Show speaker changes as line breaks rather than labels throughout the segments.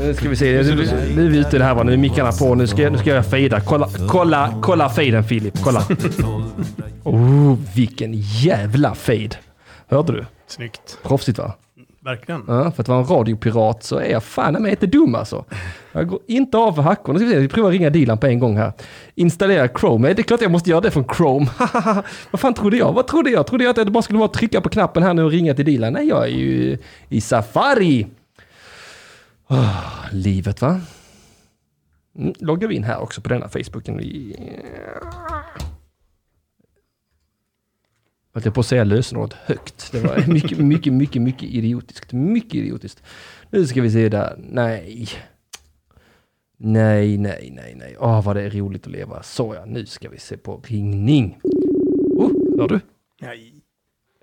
Nu ska vi se. Nu, nu är vi ute i det här va. Nu är mickarna på. Nu ska, nu ska jag fejda. Kolla, kolla, kolla fejden Filip. Kolla. Oh, vilken jävla fejd. Hörde du?
Snyggt.
Proffsigt va?
Verkligen.
Ja, för att vara en radiopirat så är jag fan mig inte dum alltså. Jag går inte av för hackorna. Ska vi, se, vi provar ringa Dilan på en gång här. Installera Chrome. Det är klart jag måste göra det från Chrome. Vad fan trodde jag? Vad trodde jag? Trodde jag att det bara skulle vara att trycka på knappen här nu och ringa till Dilan? Nej, jag är ju i Safari. Oh, livet va? Mm, loggar vi in här också på denna Facebooken. Jag höll på att säga lösenordet högt. Det var mycket, mycket, mycket, mycket idiotiskt. Mycket idiotiskt. Nu ska vi se där. Nej. Nej, nej, nej, nej. Åh, vad det är roligt att leva. Så ja, nu ska vi se på ringning. Oh, hör du?
Nej.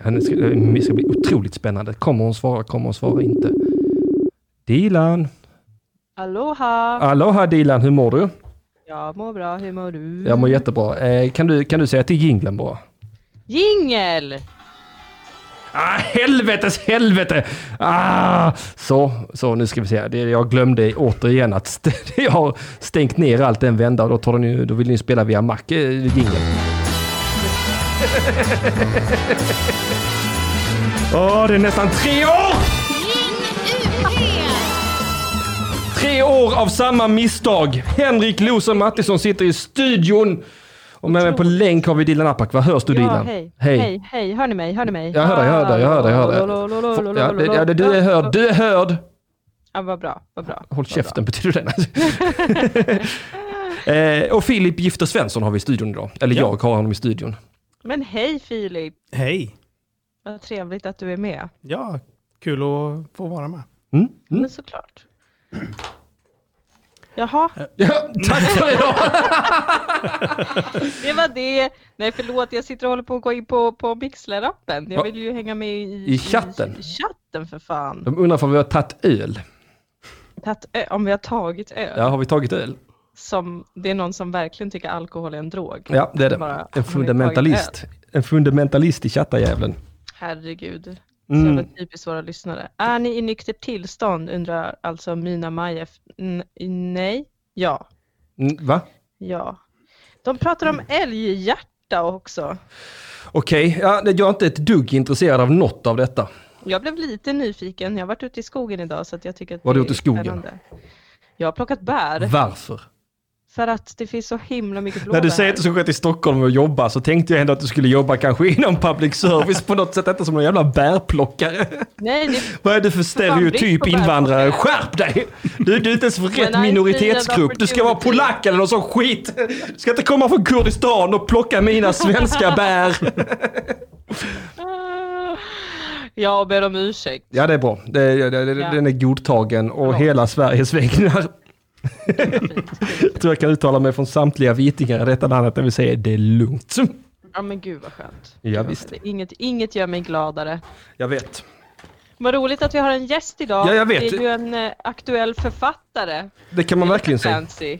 Det ska, det ska bli otroligt spännande. Kommer hon svara? Kommer hon svara inte? Dilan.
Aloha!
Aloha Dilan, hur mår du?
Jag mår bra, hur mår du?
Jag mår jättebra. Eh, kan, du, kan du säga till jinglen bara?
Jingel!
Ah, helvetes helvete! Ah, så, så nu ska vi se. Det, jag glömde återigen att st- jag har stängt ner allt en vända och då, tar ju, då vill ni spela via Mac, eh, jingeln. Åh, det är nästan tre år! Tre år av samma misstag. Henrik Losen Mattisson sitter i studion. Och med mig på länk har vi Dilan Apak. Vad hörs du
Ja,
Dilan?
hej.
Hej.
hej. Hej, hör ni mig? Hör ni mig?
Jag hör dig, jag hör dig, jag hör dig, jag hör dig. Ja, det, ja, det, du är hörd, du är hörd.
Ja, vad bra, vad bra.
Håll
vad
käften betyder det. eh, och Filip Gifter Svensson har vi i studion idag. Eller
Ja.
jag har honom i studion.
bra. Men hej Filip!
Hej.
Vad trevligt att du är med.
Ja, kul att få vara med.
Mm? Mm.
Men såklart. Jaha,
Ja, tack för idag!
det var det. Nej förlåt, jag sitter och håller på att gå in på, på Mixler-appen.
Ja.
Jag vill ju hänga med i,
I chatten.
I, chatten för fan.
De undrar om vi har tagit öl.
Ö, om vi har tagit öl.
Ja, har vi tagit öl?
Som, det är någon som verkligen tycker alkohol är en drog.
Ja, det är det.
Bara,
En fundamentalist.
tagit
En fundamentalist i chattarjävlen.
Herregud. Så
Mm.
jävla typiskt våra lyssnare. Är ni i nyktert tillstånd undrar alltså Mina Majef. Nej? Ja.
Mm, Va?
Ja. De pratar om älghjärta också.
Okej, ja, jag är inte ett dugg intresserad av något av detta.
Jag blev lite nyfiken. Jag har varit ute i skogen idag så jag tycker att
Vad har
det
du gjort i skogen?
spännande. Jag har plockat bär
Varför?
För att det finns så himla mycket blåbär.
När du säger att du ska gå till Stockholm och jobba så tänkte jag ändå att du skulle jobba kanske inom public service på något sätt, inte som någon jävla bärplockare.
Nej, det,
Vad är det för stereotyp invandrare? Skärp dig! Du, du är inte ens för rätt minoritetsgrupp. Du ska vara polack eller någon sån skit. Du ska inte komma från Kurdistan och plocka mina svenska bär.
Jag ber om ursäkt.
Ja, det är bra. Det, det, det,
Ja.
Den är godtagen och
Förlåt.
hela Sveriges vägnar. Jag tror jag kan uttala mig från samtliga vitingar i detta landet när vi säger det är lugnt.
Ja men gud vad skönt.
Ja, visst.
Inget, inget gör mig gladare.
Jag vet.
Vad roligt att vi har en gäst idag.
Ja, jag vet.
Det är ju en eh, aktuell författare.
Det kan man verkligen säga.
Fancy.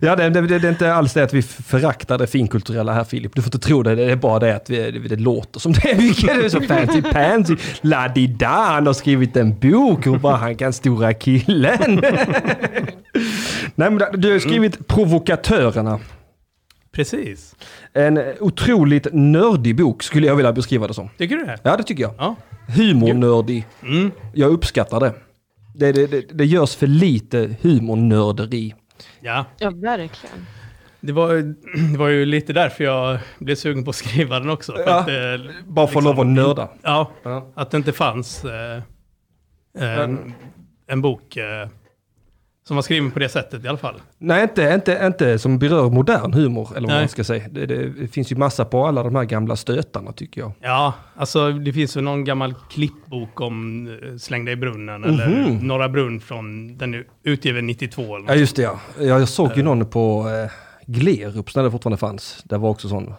Ja, det, det, det, är inte alls det att vi föraktar det finkulturella här Filip. Du får inte tro det. Det är bara det att vi, det, det låter som det. Det är så fancy pansy. La-di-da, han har skrivit en bok hur bara han kan stora killen. Nej, men du har skrivit Provokatörerna.
Precis.
En otroligt nördig bok skulle jag vilja beskriva det som.
Tycker du det?
Ja, det tycker jag.
Ja.
Humornördig.
Mm.
Jag uppskattar det. Det, det, det. det görs för lite humornörderi.
Ja,
Ja, verkligen.
det var, det var ju lite därför jag blev sugen på att skriva den också. För
Ja,
att, det,
Bara för att lov att nörda.
ja,
Ja.
att det inte fanns eh, en, en bok eh, som var skriven på det sättet i alla fall.
Nej, inte, inte, inte som berör modern humor, eller vad
Nej.
man ska säga. Det, det finns ju massa på alla de här gamla stötarna, tycker jag.
Ja, alltså det finns ju någon gammal klippbok om eh, Släng dig i brunnen eller
Mhm.
Norra Brunn från, den är utgiven 92 eller något.
Ja, just det ja. Jag, såg ju någon på eh, Glerups, när det fortfarande fanns. Det var också sån,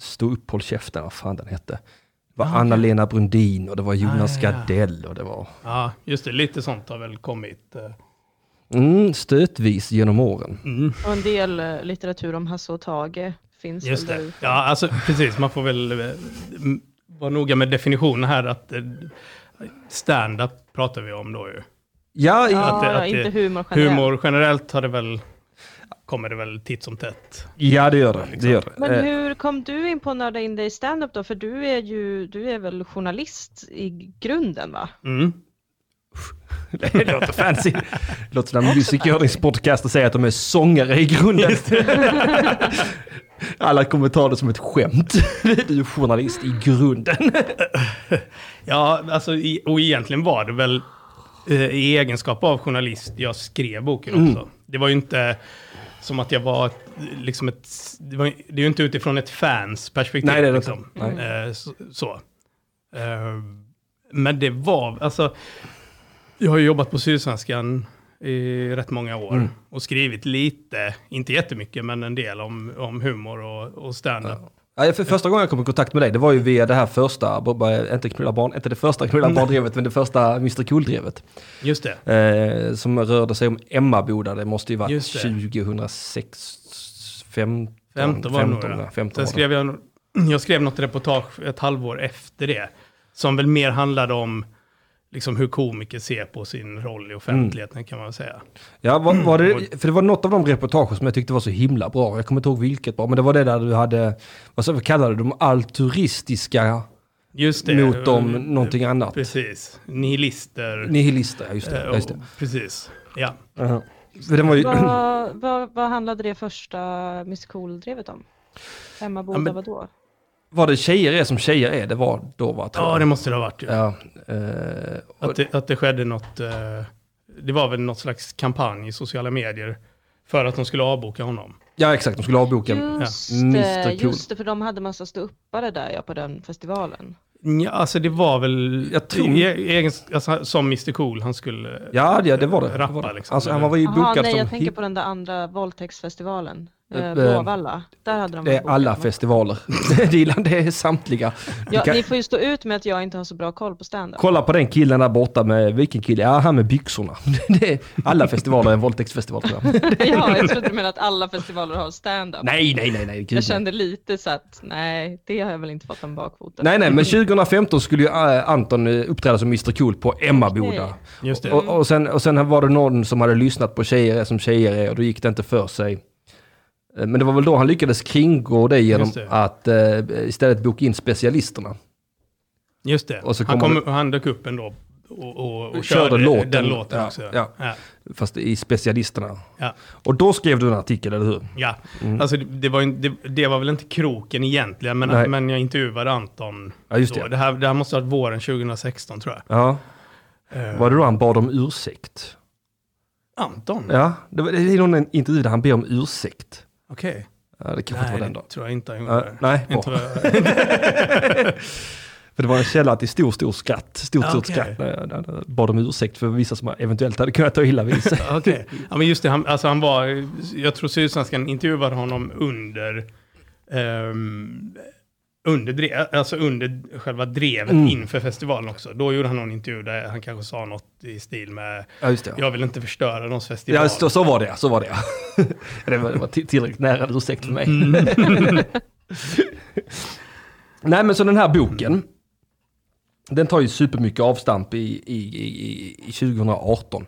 stå upp, håll käften, vad fan den hette. Det var
Ah.
Anna-Lena Brundin och det var Jonas
Ah, ja, ja.
Gardell och det var
Ja, just det. Lite sånt har väl kommit. eh.
Mm, stötvis genom åren.
Mm,
Och en del eh, litteratur om Hasse och Tage finns
just
väl
det.
där.
Ja, alltså precis. Man får väl eh, vara noga med definitionen här. Att, eh, stand-up pratar vi om då ju.
Ja,
Ja,
att det- att
inte
det-
humor generellt.
Humor generellt har det väl, kommer det väl titt som tätt.
ja det gör det. det, gör det.
Men hur kom du in på att nörda in dig i stand-up då? För du är ju, du är väl journalist i grunden va?
Mm.
Det låter fancy. Det låter som när och säger att de är sångare i grunden. Alla kommer ta det som ett skämt. Du är journalist i grunden.
Ja, alltså, och egentligen var det väl eh, i egenskap av journalist jag skrev boken
Mm.
också. Det var ju inte som att jag var liksom ett, det, var, det är ju inte utifrån ett fans perspektiv.
Nej, det är det
liksom.
inte.
Eh, så. så. Eh, men det var, alltså, jag har jobbat på Sydsvenskan i rätt många år
Mm.
och skrivit lite, inte jättemycket, men en del om, om humor och, och stand-up.
Ja, för första gången jag kom i kontakt med dig, det var ju via det här första, inte knulla barn, inte det första knulla barn-drevet, men det första Mr Cool-drevet.
Just det.
Eh, som rörde sig om Emmaboda, det måste ju varit
det.
2006, 15,
15 var det nog, ja.
15
Sen skrev jag, jag skrev något reportage ett halvår efter det. Som väl mer handlade om liksom hur komiker ser på sin roll i offentligheten kan man väl säga.
Ja, var, var det, för det var något av de reportagen som jag tyckte var så himla bra. Jag kommer inte ihåg vilket bra, men det var det där du hade, vad så kallade du de altruistiska
Just det.
mot dem, någonting annat.
Precis. Nihilister.
Nihilister, ja, just det.
Eh,
just det.
Precis. Ja.
Den var ju,
Vad, vad, vad handlade det första Miss Cool-drevet om? Emma Boda,
Ja, men-
vadå?
Var det tjejer är som tjejer är, det var då va?
ja, det måste det ha varit. ju.
Ja, eh,
Att, det, att det skedde något, eh, det var väl något slags kampanj i sociala medier för att de skulle avboka honom.
ja, exakt, de skulle avboka.
Just
Mr. Cool.
just det, för de hade massa ståuppare där ja, på den festivalen.
Ja, alltså det var väl,
Jag tror-
i, egen- alltså, som Mr Cool, han skulle
Ja, ja, det var det. det,
rappa
var det.
liksom.
Alltså, han var ju bokad
nej,
som
jag tänker på den där andra våldtäktsfestivalen.
Eh,
Eh,
eh,
Bråvalla. Där hade de
det är alla festivaler. Dilan, det är samtliga.
Ja,
kan-
ni får ju stå ut med att jag inte har så bra koll på stand-up.
Kolla på den killen där borta med, vilken kille? Ja, han med byxorna. Det är, alla festivaler är en våldtäktsfestival tror jag.
ja, jag trodde du menade att alla festivaler har stand-up.
Nej, nej, nej, nej. Gud,
Jag kände lite så att, nej, det har jag väl inte fått en bakfoten.
Nej, nej, men 2015 skulle ju Anton uppträda som Mr Cool på Emmaboda.
Okej.
Just det.
Och, och, sen, och sen var det någon som hade lyssnat på Tjejer är som tjejer är och då gick det inte för sig. Eh, Men det var väl då han lyckades kringgå det genom
det.
att eh, istället boka in specialisterna.
Just det.
Så
han, kom, han dök upp ändå och, och, och
Körde
körde
låten.
den låten
Ja,
också.
ja.
Ja.
Fast i specialisterna.
Ja.
Och då skrev du en artikel, eller hur?
Ja.
Mm.
Alltså det, var, det, det var väl inte kroken egentligen, men,
Nej.
men jag intervjuade Anton.
Ja, just det.
Det, här, det här måste ha varit våren 2016 tror jag.
Ja.
Eh,
Var det då han bad om ursäkt?
Anton?
Ja, det, var, det är någon intervju där han ber om ursäkt.
Okej.
Ja, det kanske inte
Nej,
var den då.
tror jag inte han
Ja,
gjorde.
nej,
inte jag-
För det var en källa till stor, stor skratt. Stort,
Ja,
stort
okej.
skratt. jag- jag bad om ursäkt för vissa som eventuellt hade kunnat ta illa vid sig.
Okej. Ja, men just det, han, alltså han var, jag tror Sydsvenskan intervjuade honom under, ehm, under, alltså under själva drevet
Mm.
inför festivalen också. Då gjorde han någon intervju där han kanske sa något i stil med,
Ja, just det.
jag vill inte förstöra någons festival.
Ja, så, så var det, så var det. det var, det var till- tillräckligt nära en ursäkt för mig. Nej, men så den här boken, den tar ju supermycket avstamp i, i, i, i 2018.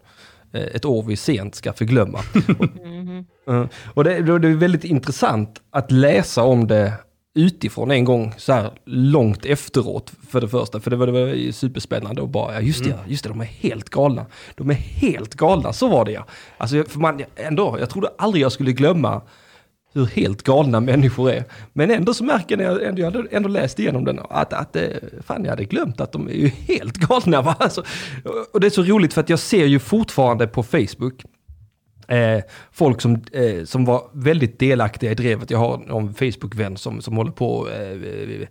Eh, Ett år vi sent ska förglömma. Eh, Och det, det är väldigt intressant att läsa om det utifrån en gång så här långt efteråt för det första. För det var, det var superspännande och bara, ja just det, ja, just det, de är helt galna. De är helt galna, så var det ja. Alltså för man, ändå, jag trodde aldrig jag skulle glömma hur helt galna människor är. Men ändå så märker jag, ändå, jag hade ändå läst igenom den, att, att eh, fan jag hade glömt att de är ju helt galna. Va? Alltså, och det är så roligt för att jag ser ju fortfarande på Facebook Eh, folk som, eh, som var väldigt delaktiga i drevet. Jag har en Facebook-vän som, som håller på eh,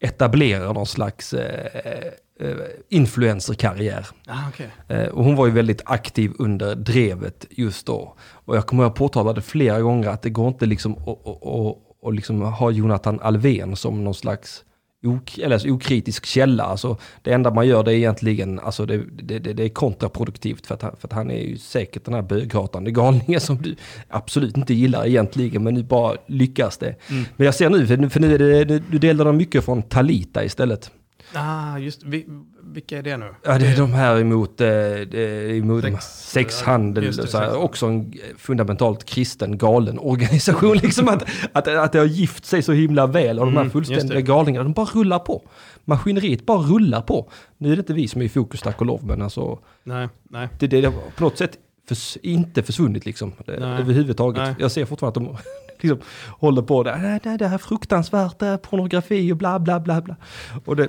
etablera någon slags eh, eh, influencerkarriär.
Ah, okej.
Eh, och hon var ju väldigt aktiv under drevet just då. Och jag kommer att påtala det flera gånger att det går inte liksom att liksom ha Jonathan Alvén som någon slags ok, eller alltså okritisk källa. Alltså, det enda man gör det är egentligen, alltså det, det, det, är kontraproduktivt för att, han, för att han är ju säkert den här böghatande galningen som du absolut inte gillar egentligen, men nu bara lyckas det. Men jag ser nu, för nu, för nu är det, du delar de mycket från Talita istället.
Ah, just vi, Vilka är det nu?
Ja, det är de här emot, eh, det- emot
Sex-
sexhandel.
just det,
så här, också en fundamentalt kristen galen organisation. liksom att, att, att det har gift sig så himla väl och de här
Mm,
fullständiga
det.
galningarna, de bara rullar på. Maskineriet bara rullar på. Nu är det inte vi som är i fokus tack och lov, men alltså
Nej, nej.
det, det har på något sätt förs, inte försvunnit liksom. Det,
Nej.
överhuvudtaget.
Nej.
Jag ser fortfarande att de liksom håller på. Nej, nej, det här är fruktansvärt, det är pornografi och bla bla bla bla. Och det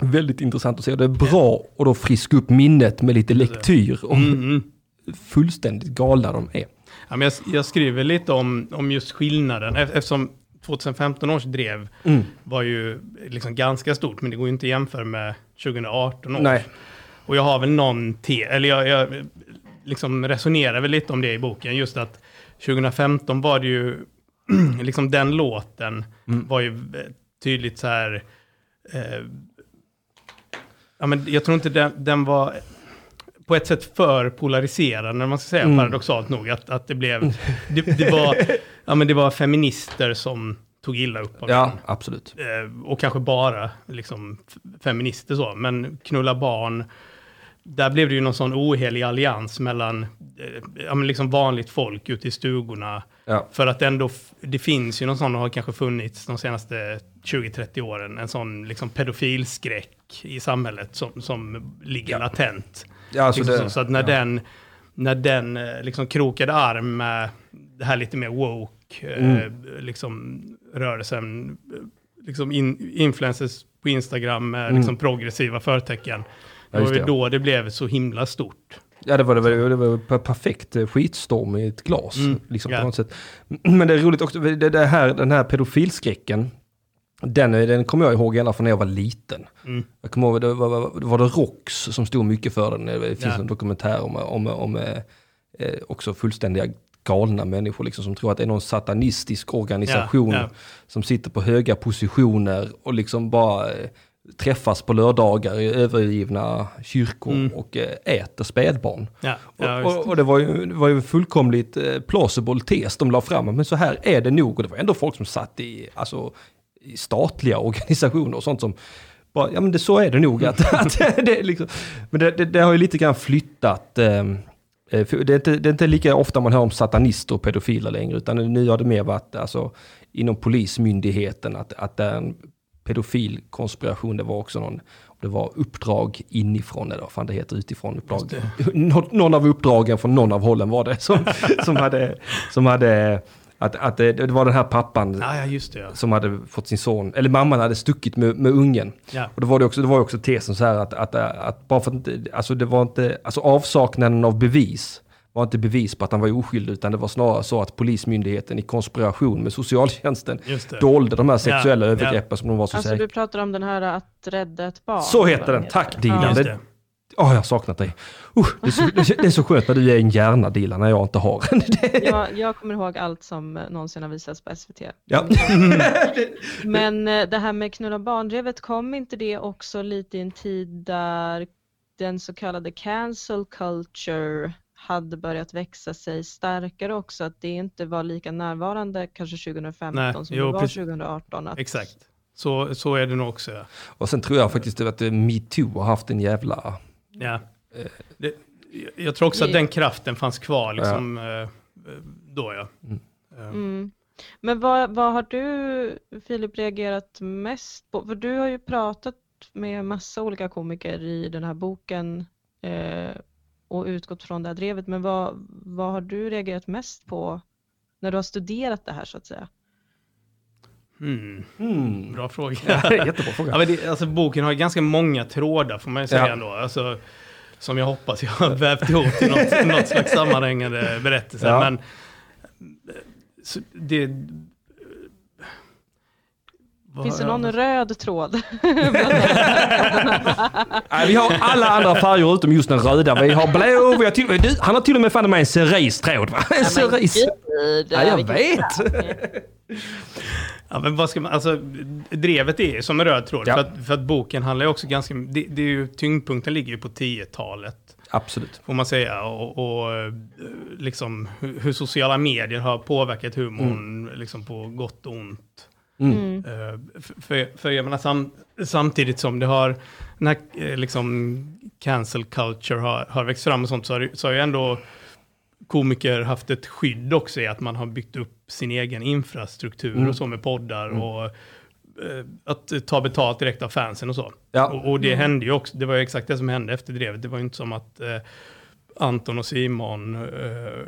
väldigt intressant att se. Det är bra att då friska upp minnet med lite lektyr om
Mm, mm.
fullständigt galna de är.
Ja, men jag, jag skriver lite om, om just skillnaden, ef- eftersom 2015 års drev
Mm.
var ju liksom ganska stort, men det går ju inte att jämföra med 2018 års.
Nej,
Och jag har väl någon te, eller jag, jag liksom resonerar väl lite om det i boken, just att 2015 var det ju, liksom den låten
Mm.
var ju tydligt så här, eh, ja men jag tror inte den, den var på ett sätt för polariserande, man ska säga
Mm.
paradoxalt nog, att, att det blev, det, det var, ja men det var feminister som tog illa upp av den.
ja absolut.
Eh, och kanske bara liksom, feminister så, men knulla barn, där blev det ju någon sån ohelig allians mellan eh, ja, men liksom vanligt folk ute i stugorna.
Ja.
För att ändå, det finns ju någon sån, och har kanske funnits de senaste 20-30 åren, en sån liksom pedofilskräck i samhället som, som ligger
Ja.
latent.
Ja, alltså
liksom
det,
så, så att när
ja.
den, när den eh, liksom krokade arm med det här lite mer woke, eh,
Mm.
liksom rörelsen, eh, liksom in, influencers på Instagram med
Mm.
liksom progressiva förtecken. Det var ju
det.
då det blev så himla stort.
Ja, det var, det var, det var per- perfekt skitstorm i ett glas.
Mm,
Liksom,
ja.
på något sätt. Men det är roligt också, det, det här, den här pedofilskräcken, den, den kommer jag ihåg ända från när jag var liten.
Mm.
Jag kommer ihåg, det var, var, var det Rox som stod mycket för den. Det finns
Ja.
en dokumentär om, om, om eh, eh, också fullständiga galna människor liksom, som tror att det är någon satanistisk organisation
Ja, ja.
som sitter på höga positioner och liksom bara eh, träffas på lördagar i övergivna kyrkor
Mm.
och eh, äter spädbarn.
Ja, ja,
och, och, det var ju, det var ju fullkomligt eh, plausible tes de la fram, men så här är det nog. Och det var ändå folk som satt i, alltså, i statliga organisationer och sånt som bara, ja men det, så är det nog. Att, att det, liksom, men det, det, det har ju lite grann flyttat. ehm, eh, det, är inte, det är inte lika ofta man hör om satanister och pedofiler längre, utan nu har det mer varit alltså, inom polismyndigheten att, att det är en pedofilkonspiration. Det var också någon, det var uppdrag inifrån, eller vad fan det heter, utifrån uppdrag. Nå, någon av uppdragen från någon av hållen var det som, som hade, som hade att, att det, det var den här pappan
Ja, ja, just det. Ja.
som hade fått sin son, eller mamman hade stuckit med, med ungen.
Ja.
Och då var det också, det var också tesen så här att, att, att bara för att inte, alltså det var inte, alltså avsaknaden av bevis var inte bevis på att han var oskyldig, utan det var snarare så att polismyndigheten i konspiration med socialtjänsten dolde de här sexuella övergreppen som de var så
Alltså
säkra.
du pratar om den här att rädda ett barn.
Så heter den, tack. Dilan. Åh, jag har saknat dig. Uh, det, är så, det, är, det är så skönt när du är en hjärna Dilan, när jag inte har en. Det-
Jag, jag kommer ihåg allt som eh, någonsin har visats på SVT.
Ja.
Men eh, det här med knulla barndrevet, kom inte det också lite i en tid där den så kallade cancel culture hade börjat växa sig starkare också, att det inte var lika närvarande kanske 2015
Nej,
som
jo,
det var
precis.
2018. Att,
Exakt. Så, så är det nog också. Ja.
Och sen tror jag faktiskt att metoo har haft en jävla...
Ja. Det, jag tror också att den kraften fanns kvar liksom, eh, då. Ja. Eh,
Mm. Men vad, vad har du, Filip, reagerat mest på? För du har ju pratat med massa olika komiker i den här boken eh, och utgått från det här drevet, men vad, vad har du reagerat mest på när du har studerat det här så att säga?
Mm.
Hmm.
Bra fråga.
Jättebra fråga.
Ja, men det, alltså, boken har ju ganska många trådar får man ju säga
Ja.
ändå. Alltså, som jag hoppas jag har vävt ihop till något, något slags sammanhängande berättelse.
Ja.
Men eh, så det... vad
Finns det
har jag-
någon röd tråd?
Nej, vi har alla andra färger utom just den röda. Vi har blå, vi har till, du, han har till och med fan med en cerise-tråd va? En cerise. Ja, jag vet.
Ja, men vad ska man, alltså, drevet är som en röd tråd.
Ja.
För, att, för att boken handlar ju också ganska... Det, det är ju, tyngdpunkten ligger ju på 10-talet.
Absolut.
får man säga. Och, och liksom hur, hur sociala medier har påverkat humorn liksom på gott och ont.
Mm.
Eh, f- För, för jag menar, sam, samtidigt som det har, den här eh, liksom cancel culture har, har växt fram och sånt, så har, så har ju ändå komiker haft ett skydd också i att man har byggt upp sin egen infrastruktur
Mm.
och så med poddar och eh, att ta betalt direkt av fansen och så.
Ja.
Och, och det hände ju också, det var ju exakt det som hände efter drevet. Det var ju inte som att eh, Anton och Simon eh,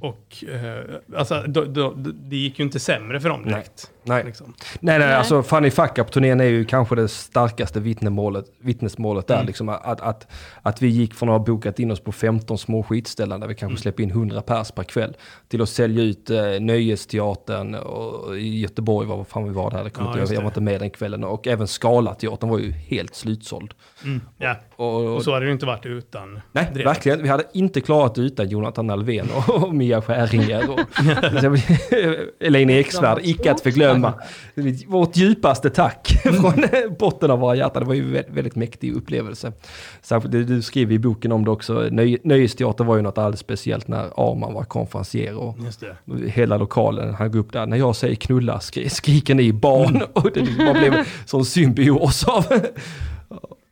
och, eh, alltså då, då, det gick ju inte sämre för dem direkt.
Nej.
Liksom.
Nej, nej,
Nej.
alltså Funny Fuck Up-turnén är ju kanske det starkaste vittnemålet, vittnesmålet där.
Mm.
Liksom, att, att, att vi gick från att ha bokat in oss på 15 små skitställen där vi kanske släpper in 100 pers per kväll till att sälja ut eh, Nöjesteatern och i Göteborg, var vad fan vi var där, det kommer
Ja,
inte jag, jag var inte med den kvällen. Och även Scalateatern var ju helt slutsåld.
Mm. Ja.
Och,
Och så hade det inte varit utan
Nej,
drevet.
verkligen. Vi hade inte klarat det utan Jonathan Alvén och, och Mia Skäringer och Elaine Eksvärd, icke att förglömma. Vårt djupaste tack från botten av våra hjärtan. Det var ju vä- väldigt mäktig upplevelse. Särskilt det du skriver i boken om det också. Nöj, Nöjesteater var ju något alldeles speciellt när Arman var konferencier och
Just det.
hela lokalen, han går upp där, när jag säger knulla skri, skriker ni barn och det liksom bara blev en sån symbios av...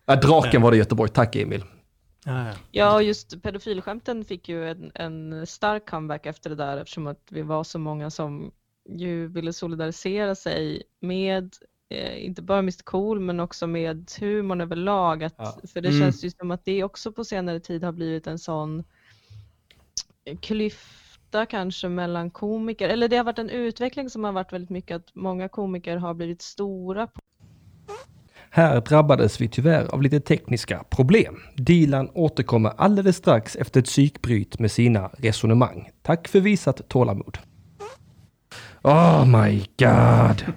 Ja, draken var det i Göteborg, tack Emil.
Ja,
just pedofilskämten fick ju en, en stark comeback efter det där eftersom att vi var så många som ju ville solidarisera sig med, eh, inte bara Mr Cool, men också med humorn överlag. Att,
Ja.
För det
Mm.
känns ju som att det också på senare tid har blivit en sån klyfta kanske mellan komiker, eller det har varit en utveckling som har varit väldigt mycket att många komiker har blivit stora
Här drabbades vi tyvärr av lite tekniska problem. Dilan återkommer alldeles strax efter ett psykbryt med sina resonemang. Tack för visat tålamod. Oh my god.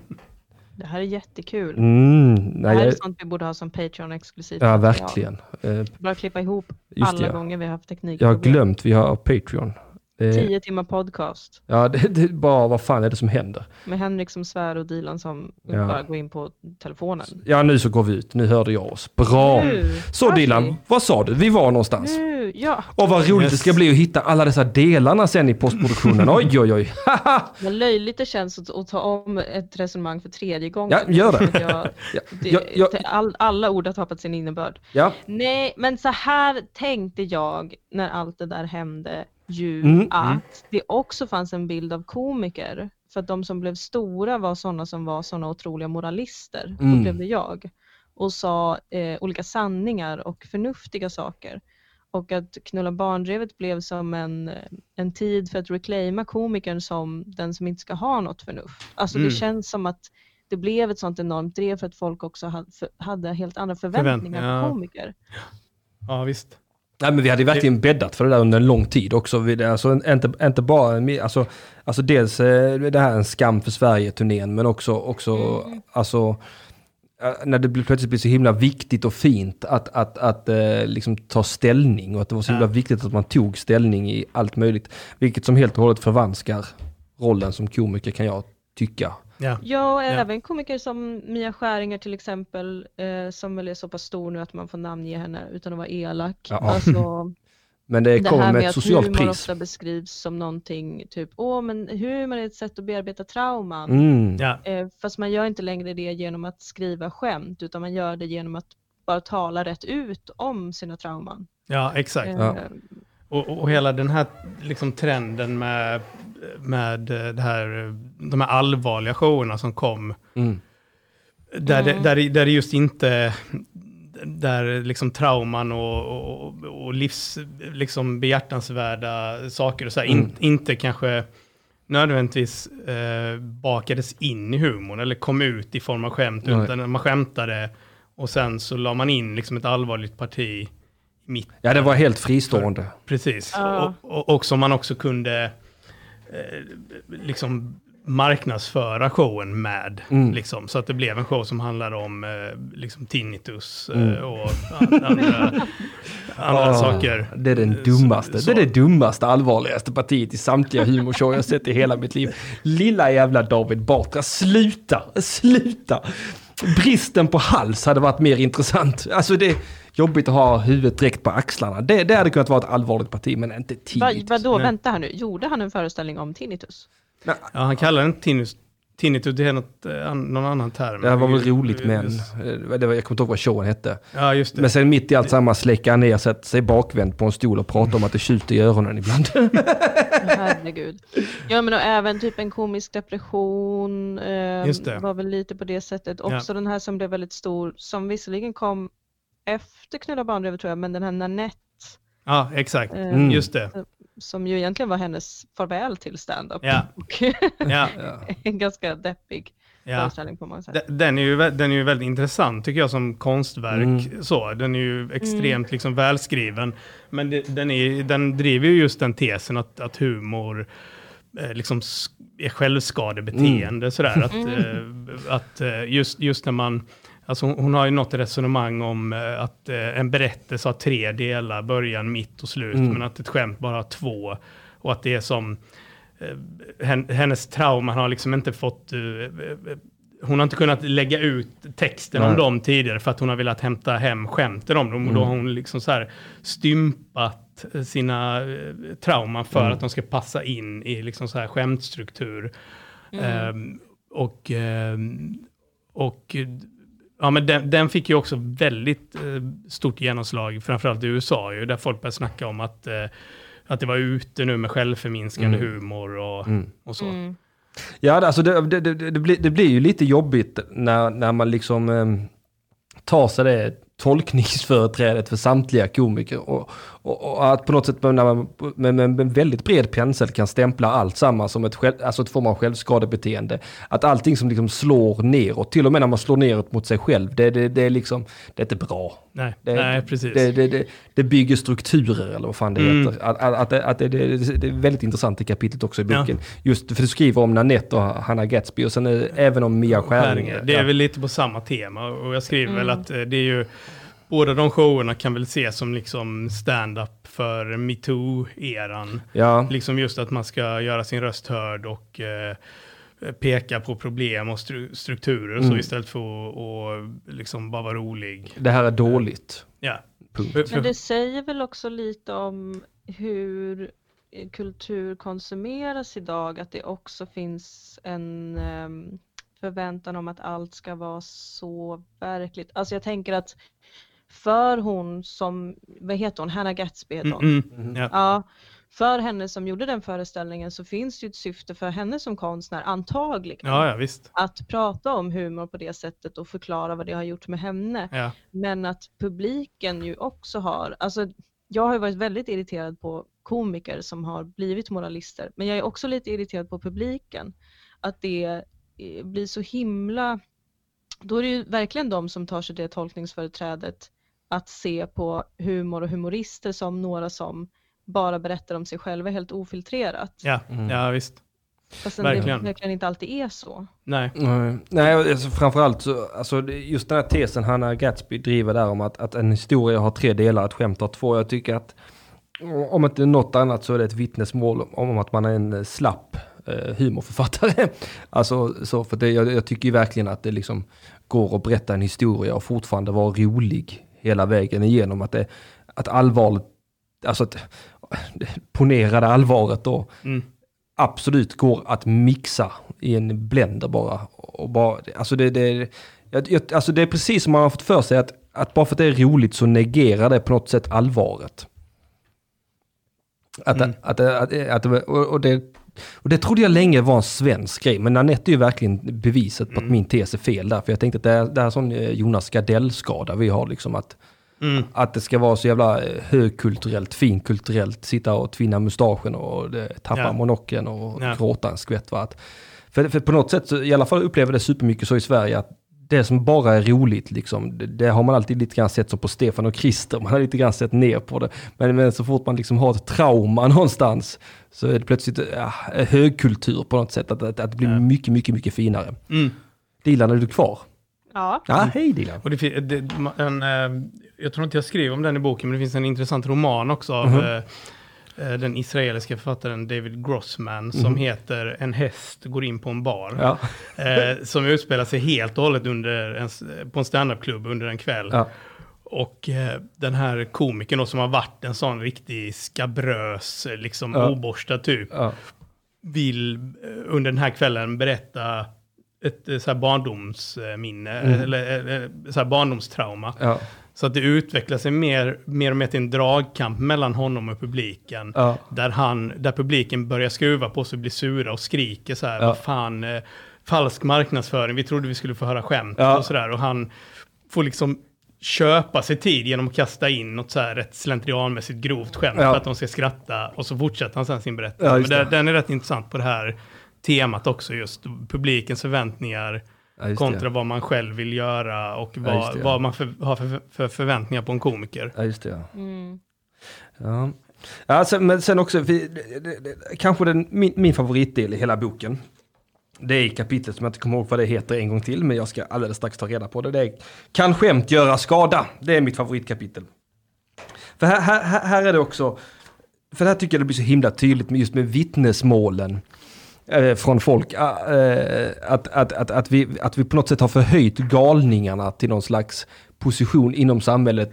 Det här är jättekul.
Mm,
det
nej,
här är sånt vi borde ha som Patreon-exklusivt.
ja,
material.
verkligen. Eh,
Bara klippa ihop
Just
alla
det, ja.
gånger vi har haft teknik.
Jag har glömt, vi har Patreon. Eh,
Tio timmar podcast
ja, det, det är bara vad fan är det som händer?
med Henrik som svär och Dilan som
Ja.
bara går in på telefonen.
Ja, nu så går vi ut. Nu hörde jag oss. Bra.
Nu,
Så Dilan, vad sa du? Vi var någonstans.
Nu, ja.
Och vad roligt
Yes.
det ska bli att hitta alla dessa delarna sen i postproduktionen. Oj, oj, oj.
Vad löjligt det känns att, att ta om ett resonemang för tredje gången.
Ja, gör det.
Jag,
Ja,
det,
jag- jag-
det- all, alla ord har tappat sin innebörd.
ja.
Nej, men så här tänkte jag när allt det där hände ju
Mm,
att
mm.
det också fanns en bild av komiker. För att de som blev stora var sådana som var sådana otroliga moralister,
Mm.
upplevde jag. Och sa eh, olika sanningar och förnuftiga saker. Och att Knulla barndrevet blev som en, en tid för att reclaima komikern som den som inte ska ha något förnuft. Alltså
Mm.
det känns som att det blev ett sånt enormt drev för att folk också hade, hade helt andra förväntningar
Förvänt-
på
ja.
komiker.
ja, visst.
Nej, men vi hade verkligen bäddat för det där under en lång tid också. Alltså, inte, inte bara, alltså, alltså dels eh, det här en skam för Sverige-turnén, men också, också alltså, eh, när det plötsligt blir så himla viktigt och fint att, att, att eh, liksom ta ställning och att det var så himla
Ja.
viktigt att man tog ställning i allt möjligt. Vilket som helt och hållet förvanskar rollen som komiker kan jag tycka.
Ja.
Ja, och även komiker som Mia Skäringer till exempel, eh, som väl är så pass stor nu att man får namnge henne utan att vara elak.
Ja.
Alltså,
Men det,
det här
med
att humor
pris.
ofta beskrivs som någonting typ, åh men humor är ett sätt att bearbeta trauman.
Mm.
Ja.
Eh, fast man gör inte längre det genom att skriva skämt, utan man gör det genom att bara tala rätt ut om sina trauman.
ja, exakt.
Eh,
och, och hela den här liksom, trenden med, med eh, det här, de här allvarliga showerna som kom,
Mm.
där,
Mm.
det, där, där det just inte, där liksom trauman och, och, och livs, liksom behjärtansvärda saker och så här, in,
Mm.
inte kanske nödvändigtvis eh, bakades in i humorn eller kom ut i form av skämt,
Nej.
utan man skämtade och sen så la man in liksom ett allvarligt parti mitt
Ja, det var helt fristående.
Precis,
Ja.
och, och, och som man också kunde eh, liksom marknadsföra showen med.
Mm.
Liksom, så att det blev en show som handlade om eh, liksom tinnitus eh,
Mm.
och an- andra, andra
Ah,
saker.
Det är den
Så-
dummaste,
så.
det är det dummaste, allvarligaste partiet i samtliga humorshow jag sett i hela mitt liv. Lilla jävla David Batra, sluta, sluta! Bristen på hals hade varit mer intressant. Alltså det jobbigt att ha huvudet direkt på axlarna. Det, det hade kunnat vara ett allvarligt parti, men inte
Va,
tidigt.
vadå,
Nej.
vänta här nu, gjorde han en föreställning om tinnitus?
Ja, han kallar den tinnitus, tinnitus det är något, eh, någon annan term.
Det var väl roligt men, eh, det var, jag kommer inte ihåg vad showen hette.
Ja, just det.
Men sen mitt i allt samma släcka han ner, sätter sig bakvänd på en stol och pratar om att det tjuter i öronen ibland.
Herregud. Ja men och även typ en komisk depression eh,
Just det.
var väl lite på det sättet. Också den här som blev väldigt stor, som visserligen kom efter Knulla barnbrevet tror jag, men den här Nanette
Ja, exakt.
eh,
Mm.
Just det.
som ju egentligen var hennes farväl till stand-up.
Ja. Ja,
en ganska deppig
ja.
föreställning på många sätt.
Den är, ju, den är ju väldigt intressant tycker jag som konstverk.
Mm.
Så, den är ju extremt liksom välskriven. Men det, den, är, den driver ju just den tesen att, att humor eh, liksom är självskadebeteende. Sådär. Att, eh, att eh, just, just när man... Alltså hon, har ju något resonemang om eh, att eh, en berättelse har tre delar, början, mitt och slut,
Mm.
men att ett skämt bara har två. Och att det är som eh, hen, hennes trauma, har liksom inte fått... hon har inte kunnat lägga ut texten om
Nej.
dem tidigare för att hon har velat hämta hem skämten om dem. Och då har hon liksom så här stympat sina trauman för att de ska passa in i liksom så här skämtstruktur. Ehm, och ehm, och ja, men den, den fick ju också väldigt eh, stort genomslag, framförallt i USA, ju, där folk började snacka om att, eh, att det var ute nu med självförminskande humor och, och så.
Mm.
Ja, alltså det, det, det, det, blir, det blir ju lite jobbigt när, när man liksom eh, tar sig det tolkningsföreträdet för samtliga komiker. Och, och, och att på något sätt med, med, med en väldigt bred pensel kan stämpla allt samman som ett, själv, alltså ett form av självskadebeteende. Att allting som liksom slår neråt, till och med när man slår neråt mot sig själv, det, det, det är liksom, det är inte bra.
Nej,
Det,
nej, precis.
Det, det, det, det bygger strukturer eller vad fan det
Mm.
heter. Att, att, att, det, att det, det, det är väldigt intressant i kapitlet också i
Ja.
boken. Just för du skriver om Nanette och Hanna Gatsby och sen även om Mia Skäringer.
Det är
Ja.
väl lite på samma tema och jag skriver väl att eh, det är ju Båda de showerna kan väl ses som liksom stand-up för metoo-eran.
Ja,
Liksom just att man ska göra sin röst hörd och eh, peka på problem och stru- strukturer och så
Mm.
istället för att och liksom bara vara rolig.
det här är dåligt.
Ja.
Punkt.
Men det säger väl också lite om hur kultur konsumeras idag, att det också finns en ehm, förväntan om att allt ska vara så verkligt. Alltså jag tänker att för hon som, vad heter hon, Hannah Gatsby heter hon.
Mm, mm, ja.
Ja, för henne som gjorde den föreställningen så finns det ju ett syfte för henne som konstnär antagligen.
ja, ja, visst.
Att prata om humor på det sättet och förklara vad det har gjort med henne.
Ja.
Men att publiken ju också har, alltså jag har ju varit väldigt irriterad på komiker som har blivit moralister, men jag är också lite irriterad på publiken. Att det eh, blir så himla, då är det ju verkligen de som tar sig det tolkningsföreträdet att se på humor och humorister som några som bara berättar om sig själva helt ofiltrerat.
Ja,
Mm.
ja, visst.
Fast det
verkligen.
verkligen inte alltid är så.
Nej.
Nej, Nej alltså, framförallt så, alltså, just den här tesen Hanna Gatsby driver där om att, att en historia har tre delar, ett skämt har två. Jag tycker att om inte något annat så är det ett vittnesmål om att man är en slapp eh, humorförfattare. alltså så, för det, jag, jag tycker ju verkligen att det liksom går att berätta en historia och fortfarande vara rolig hela vägen igenom. Att, det, att allvaret, alltså att det ponerade allvaret då
Mm.
absolut går att mixa i en blender bara. Och bara alltså, det, det, jag, alltså det är precis som man har fått för sig att, att bara för att det är roligt så negerar det på något sätt allvaret. Att,
Mm.
att, att, att, och, det, och det trodde jag länge var en svensk grej, men Nanette är ju verkligen beviset på att
Mm.
min tes är fel där. För jag tänkte att det är, det är sån eh, Jonas Gardell-skada vi har liksom att
Mm.
att det ska vara så jävla eh, högkulturellt, finkulturellt, sitta och tvinna mustaschen och tappa
Ja.
monokeln och
Ja.
gråta en skvätt. Va? Att, för, för på något sätt, så, i alla fall upplever det supermycket så i Sverige, att det som bara är roligt, liksom, det, det har man alltid lite grann sett så på Stefan och Christer, man har lite grann sett ner på det. Men, men så fort man liksom har ett trauma någonstans, så är det plötsligt ja, högkultur på något sätt, att, att, att det blir
Ja.
mycket, mycket, mycket finare.
Mm.
Dilan, är du kvar?
Ja.
Ja, hej Dilan.
Och det, det, en, eh, jag tror inte jag skriver om den i boken, men det finns en intressant roman också av eh, eh, den israeliska författaren David Grossman som heter En häst går in på en bar.
Ja.
Eh, som utspelar sig helt och hållet under en, på en standupklubb under en kväll.
Ja.
Och eh, den här komikern då, som har varit en sån riktig skabrös, eh, liksom
Ja.
oborstad typ,
Ja.
vill eh, under den här kvällen berätta ett eh, så här barndomsminne,
Mm.
eller eh, så här barndomstrauma. Så att det utvecklar sig mer, mer och mer till en dragkamp mellan honom och publiken.
ja,
Där, han, där publiken börjar skruva på sig och blir sura och skriker så här,
Ja.
vad fan, eh, falsk marknadsföring, vi trodde vi skulle få höra skämt
Ja.
och sådär. Och han får liksom köpa sig tid genom att kasta in något så här rätt slentrianmässigt grovt skämt
Ja.
för att de ska skratta och så fortsätter han sen sin berättelse. Men
det,
den är rätt intressant på det här temat också, just publikens förväntningar
ja
kontra
det.
vad man själv vill göra och
Ja,
vad,
just det, ja.
vad man för, har för, för förväntningar på en komiker.
Ja, just det. Ja.
Mm.
Ja. Ja, sen, men sen också, vi, det, det, det, kanske den, min, min favoritdel i hela boken. Det är kapitlet som jag inte kommer ihåg vad det heter en gång till, men jag ska alldeles strax ta reda på det. Det är Kan skämt göra skada? Det är mitt favoritkapitel. För här, här, här- är det också, för här tycker jag det blir så himla tydligt med just med vittnesmålen från folk. eh, att, att, att, att, vi, att vi på något sätt har förhöjt galningarna till någon slags position inom samhället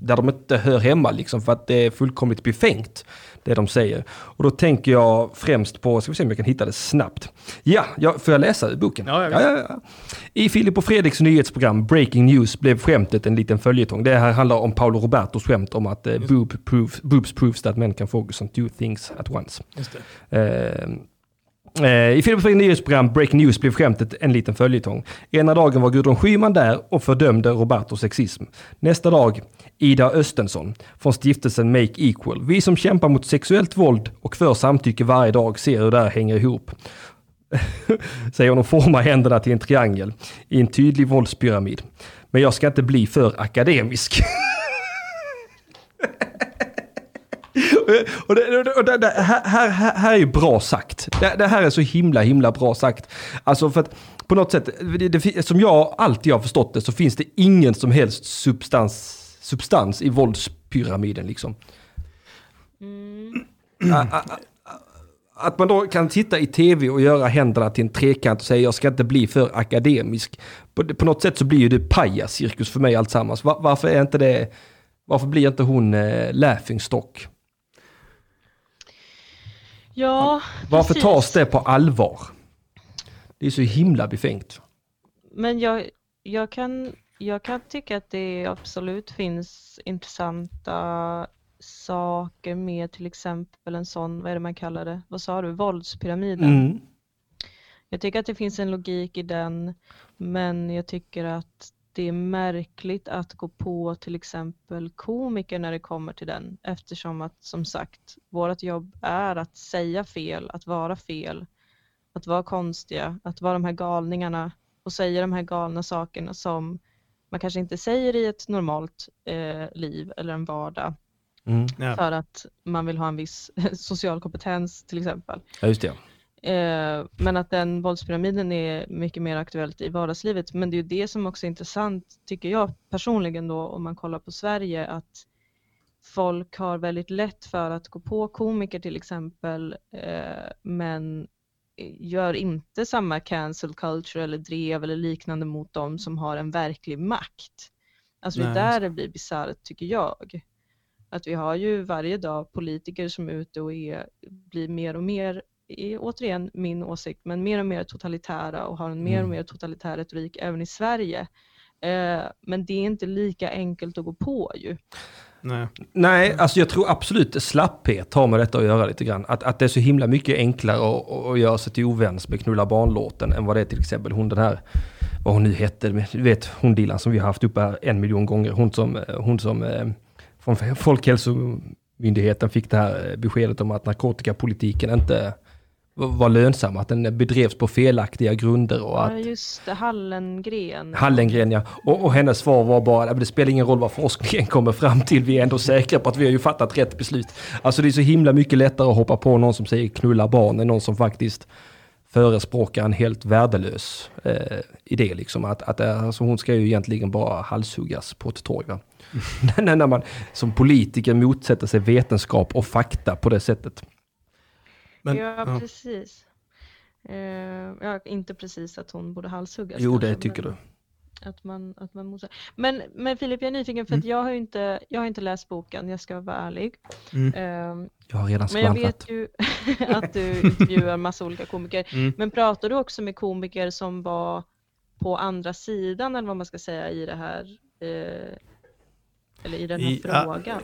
där de inte hör hemma liksom för att det är fullkomligt befängt det de säger. Och då tänker jag främst på, ska vi se om jag kan hitta det snabbt. Ja, ja får jag läsa ur boken?
Ja, jag
ja, ja. I Filip och Fredriks nyhetsprogram Breaking News blev skämtet en liten följetong. Det här handlar om Paolo Robertos skämt om att eh, boob proof, boobs proves that men can focus on two things at once.
Just det.
Eh, eh, Eh, I Filip och Fredriks nyhetsprogram Breaking News blev skämtet en liten följetong. Ena dagen var Gudrun Schyman där och fördömde Robertos sexism. Nästa dag Ida Östensson från stiftelsen Make Equal. Vi som kämpar mot sexuellt våld och för samtycke varje dag ser hur det här hänger ihop. Säger hon och formar händerna till en triangel i en tydlig våldspyramid. Men jag ska inte bli för akademisk. Och det, och det, det, här, här, här är ju bra sagt. Det, här är så himla, himla bra sagt. Alltså för att på något sätt, som jag alltid har förstått det, så finns det ingen som helst substans, substans i våldspyramiden liksom.
Mm.
Att man då kan sitta i tv och göra händerna till en trekant och säga jag ska inte bli för akademisk. På, på något sätt så blir ju det pajascirkus för mig alltsammans. Va- varför är inte det, varför blir inte hon eh, laughingstock?
Ja,
Varför
precis.
tas det på allvar? Det är så himla befängt.
Men jag, jag, kan, jag kan tycka att det absolut finns intressanta saker med till exempel en sån, vad är det man kallar det, vad sa du, våldspyramiden.
Mm.
Jag tycker att det finns en logik i den, men jag tycker att det är märkligt att gå på till exempel komiker när det kommer till den, eftersom att som sagt, vårt jobb är att säga fel, att vara fel, att vara konstiga, att vara de här galningarna och säga de här galna sakerna som man kanske inte säger i ett normalt eh, liv eller en vardag
Mm.
Ja.
för att man vill ha en viss social kompetens till exempel.
Ja, just det.
Eh, men att den våldspyramiden är mycket mer aktuellt i vardagslivet. Men det är ju det som också är intressant, tycker jag personligen då, om man kollar på Sverige, att folk har väldigt lätt för att gå på komiker till exempel, eh, men gör inte samma cancel culture eller drev eller liknande mot dem som har en verklig makt. Alltså det är
Nej,
där det blir bisarrt tycker jag. Att vi har ju varje dag politiker som är ute och är, blir mer och mer, är återigen min åsikt, men mer och mer totalitära och har en mer och
Mm.
mer totalitär retorik även i Sverige. Eh, men det är inte lika enkelt att gå på ju.
Nej.
Nej, alltså jag tror absolut slapphet har med detta att göra lite grann. Att, att det är så himla mycket enklare att, att- göra sig till oväns med knulla barnlåten än vad det är till exempel hon den här, vad hon nu hette, du vet hon Dilan som vi har haft uppe här en miljon gånger. Hon som, hon som eh, från Folkhälsomyndigheten fick det här eh, beskedet om att narkotikapolitiken inte var lönsam, att den bedrevs på felaktiga grunder och att
Ja, just det, Hallengren.
Hallengren ja. Och, och hennes svar var bara, "Men det spelar ingen roll vad forskningen kommer fram till, vi är ändå säkra på att vi har ju fattat rätt beslut. Alltså det är så himla mycket lättare att hoppa på någon som säger knulla barn än någon som faktiskt förespråkar en helt värdelös eh, idé. Liksom. Att, att, eh, alltså hon ska ju egentligen bara halshuggas på ett torg. När, när man som politiker motsätter sig vetenskap och fakta på det sättet.
Men,
ja, precis. Eh, ja, inte precis att hon borde halshuggas.
Jo, det
kanske,
tycker
men-
du.
Att man, att man mosar. Men, men Filip, jag är nyfiken för att jag har inte, jag har inte läst boken, jag ska vara ärlig.
Mm.
Ehm,
Jag har redan
men jag
skvallrat.
vet ju att du intervjuar massa olika komiker.
Mm.
Men pratar du också med komiker som var på andra sidan eller vad man ska säga i det här, eh, eller i den här
I-
frågan?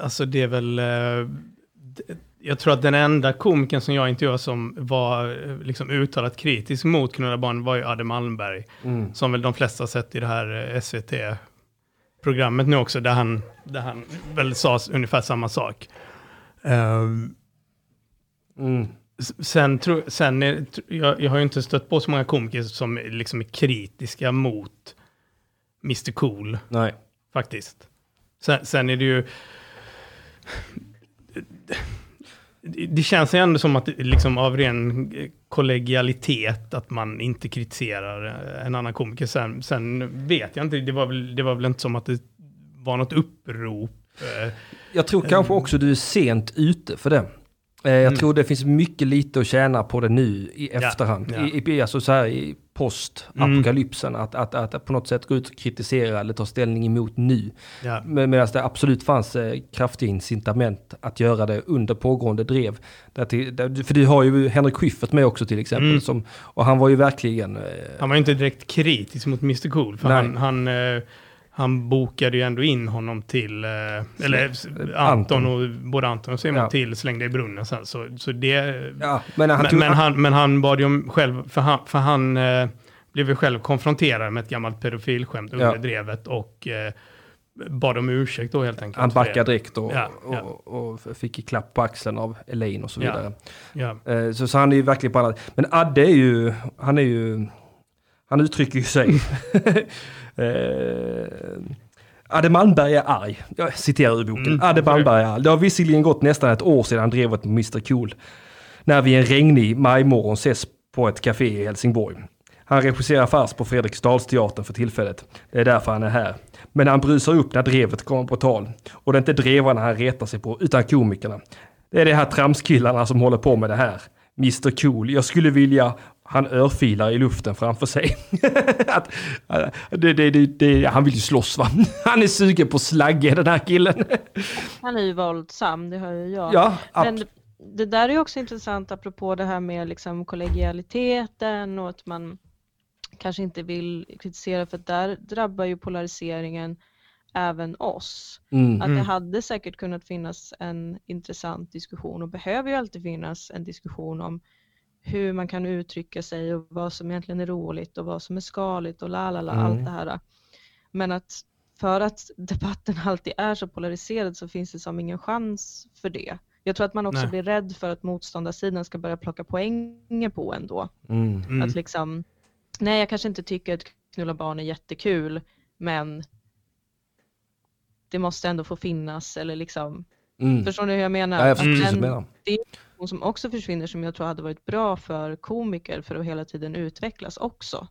Alltså det är väl... eh, d- Jag tror att den enda komikern som jag intervjuade som var eh, liksom uttalat kritisk mot Knulla barn var ju Adde Malmberg.
Mm.
Som väl de flesta sett i det här eh, SVT-programmet nu också, där han, där han väl sa ungefär samma sak. Ehm,
Mm.
sen tror sen är, jag, jag har ju inte stött på så många komiker som är liksom är kritiska mot Mr Cool
Nej.
faktiskt. Sen, sen är det ju... Det- känns ju ändå som att liksom av ren eh, kollegialitet att man inte kritiserar eh, en annan komiker. Sen, sen vet jag inte, det var, väl, det var väl inte som att det var något upprop. eh,
Jag tror kanske också du är sent ute för det. Jag
Mm.
tror det finns mycket lite att tjäna på det nu i
Ja,
efterhand.
ja.
I, i, alltså så här i post-apokalypsen. Att, att, att på något sätt gå ut och kritisera eller ta ställning emot nu.
Ja,
Men Medan det absolut fanns eh, kraftiga incitament att göra det under pågående drev. Där till, där, för du har ju Henrik Schyffert med också till exempel.
Mm.
Som, och han var ju verkligen... Eh,
han var ju inte direkt kritisk mot Mr Cool, för
Nej.
han, han, eh, han bokade ju ändå in honom till, eh, eller s-
Anton.
Och både Anton och Simon
Ja.
till Slängde i brunnen sen. Så, så det,
ja, men han
men, men, han, men han bad ju om själv, för han, för han eh, blev ju själv konfronterad med ett gammalt pedofilskämt under
Ja.
drevet och eh, bad om ursäkt då helt enkelt.
han backade direkt och,
Ja, ja.
Och, och fick klapp på axeln av Elaine och så vidare. Eh, Så, så han är ju verkligen på annat. Men Adde är ju, han är ju, han uttrycker ju sig. eh, Adde Malmberg är arg. Jag citerar ur boken.
Mm,
Adde Malmberg är arg. Det har visserligen gått nästan ett år sedan drevet med Mr Cool. När vi en regnig majmorgon ses på ett café i Helsingborg. Han regisserar fars på Fredriksdalsteatern för tillfället. Det är därför han är här. Men han brusar upp när drevet kommer på tal. Och det är inte drevarna han retar sig på, utan komikerna. Det är de här tramskillarna som håller på med det här. Mr Cool, jag skulle vilja... Han örfilar i luften framför sig. att, äh, det, det, det, det, han vill ju slåss va? Han är sugen på slagge den här killen.
Han är ju våldsam, det hör ju jag.
ja,
Men det där är ju också intressant apropå det här med liksom kollegialiteten och att man kanske inte vill kritisera för att där drabbar ju polariseringen även oss.
mm,
Att
Mm.
det hade säkert kunnat finnas en intressant diskussion och behöver ju alltid finnas en diskussion om hur man kan uttrycka sig och vad som egentligen är roligt och vad som är skaligt och la la la,
Mm.
allt det här. Men att för att debatten alltid är så polariserad så finns det som ingen chans för det. Jag tror att man också
Nej.
blir rädd för att motståndarsidan ska börja plocka poänger på ändå.
mm,
Mm.
Att liksom, nej jag kanske inte tycker att knulla barn är jättekul, men det måste ändå få finnas eller liksom,
mm.
förstår ni hur jag menar?
Ja, jag förstår
Att den-
menar.
Diskussion som också försvinner som jag tror hade varit bra för komiker för att hela tiden utvecklas också.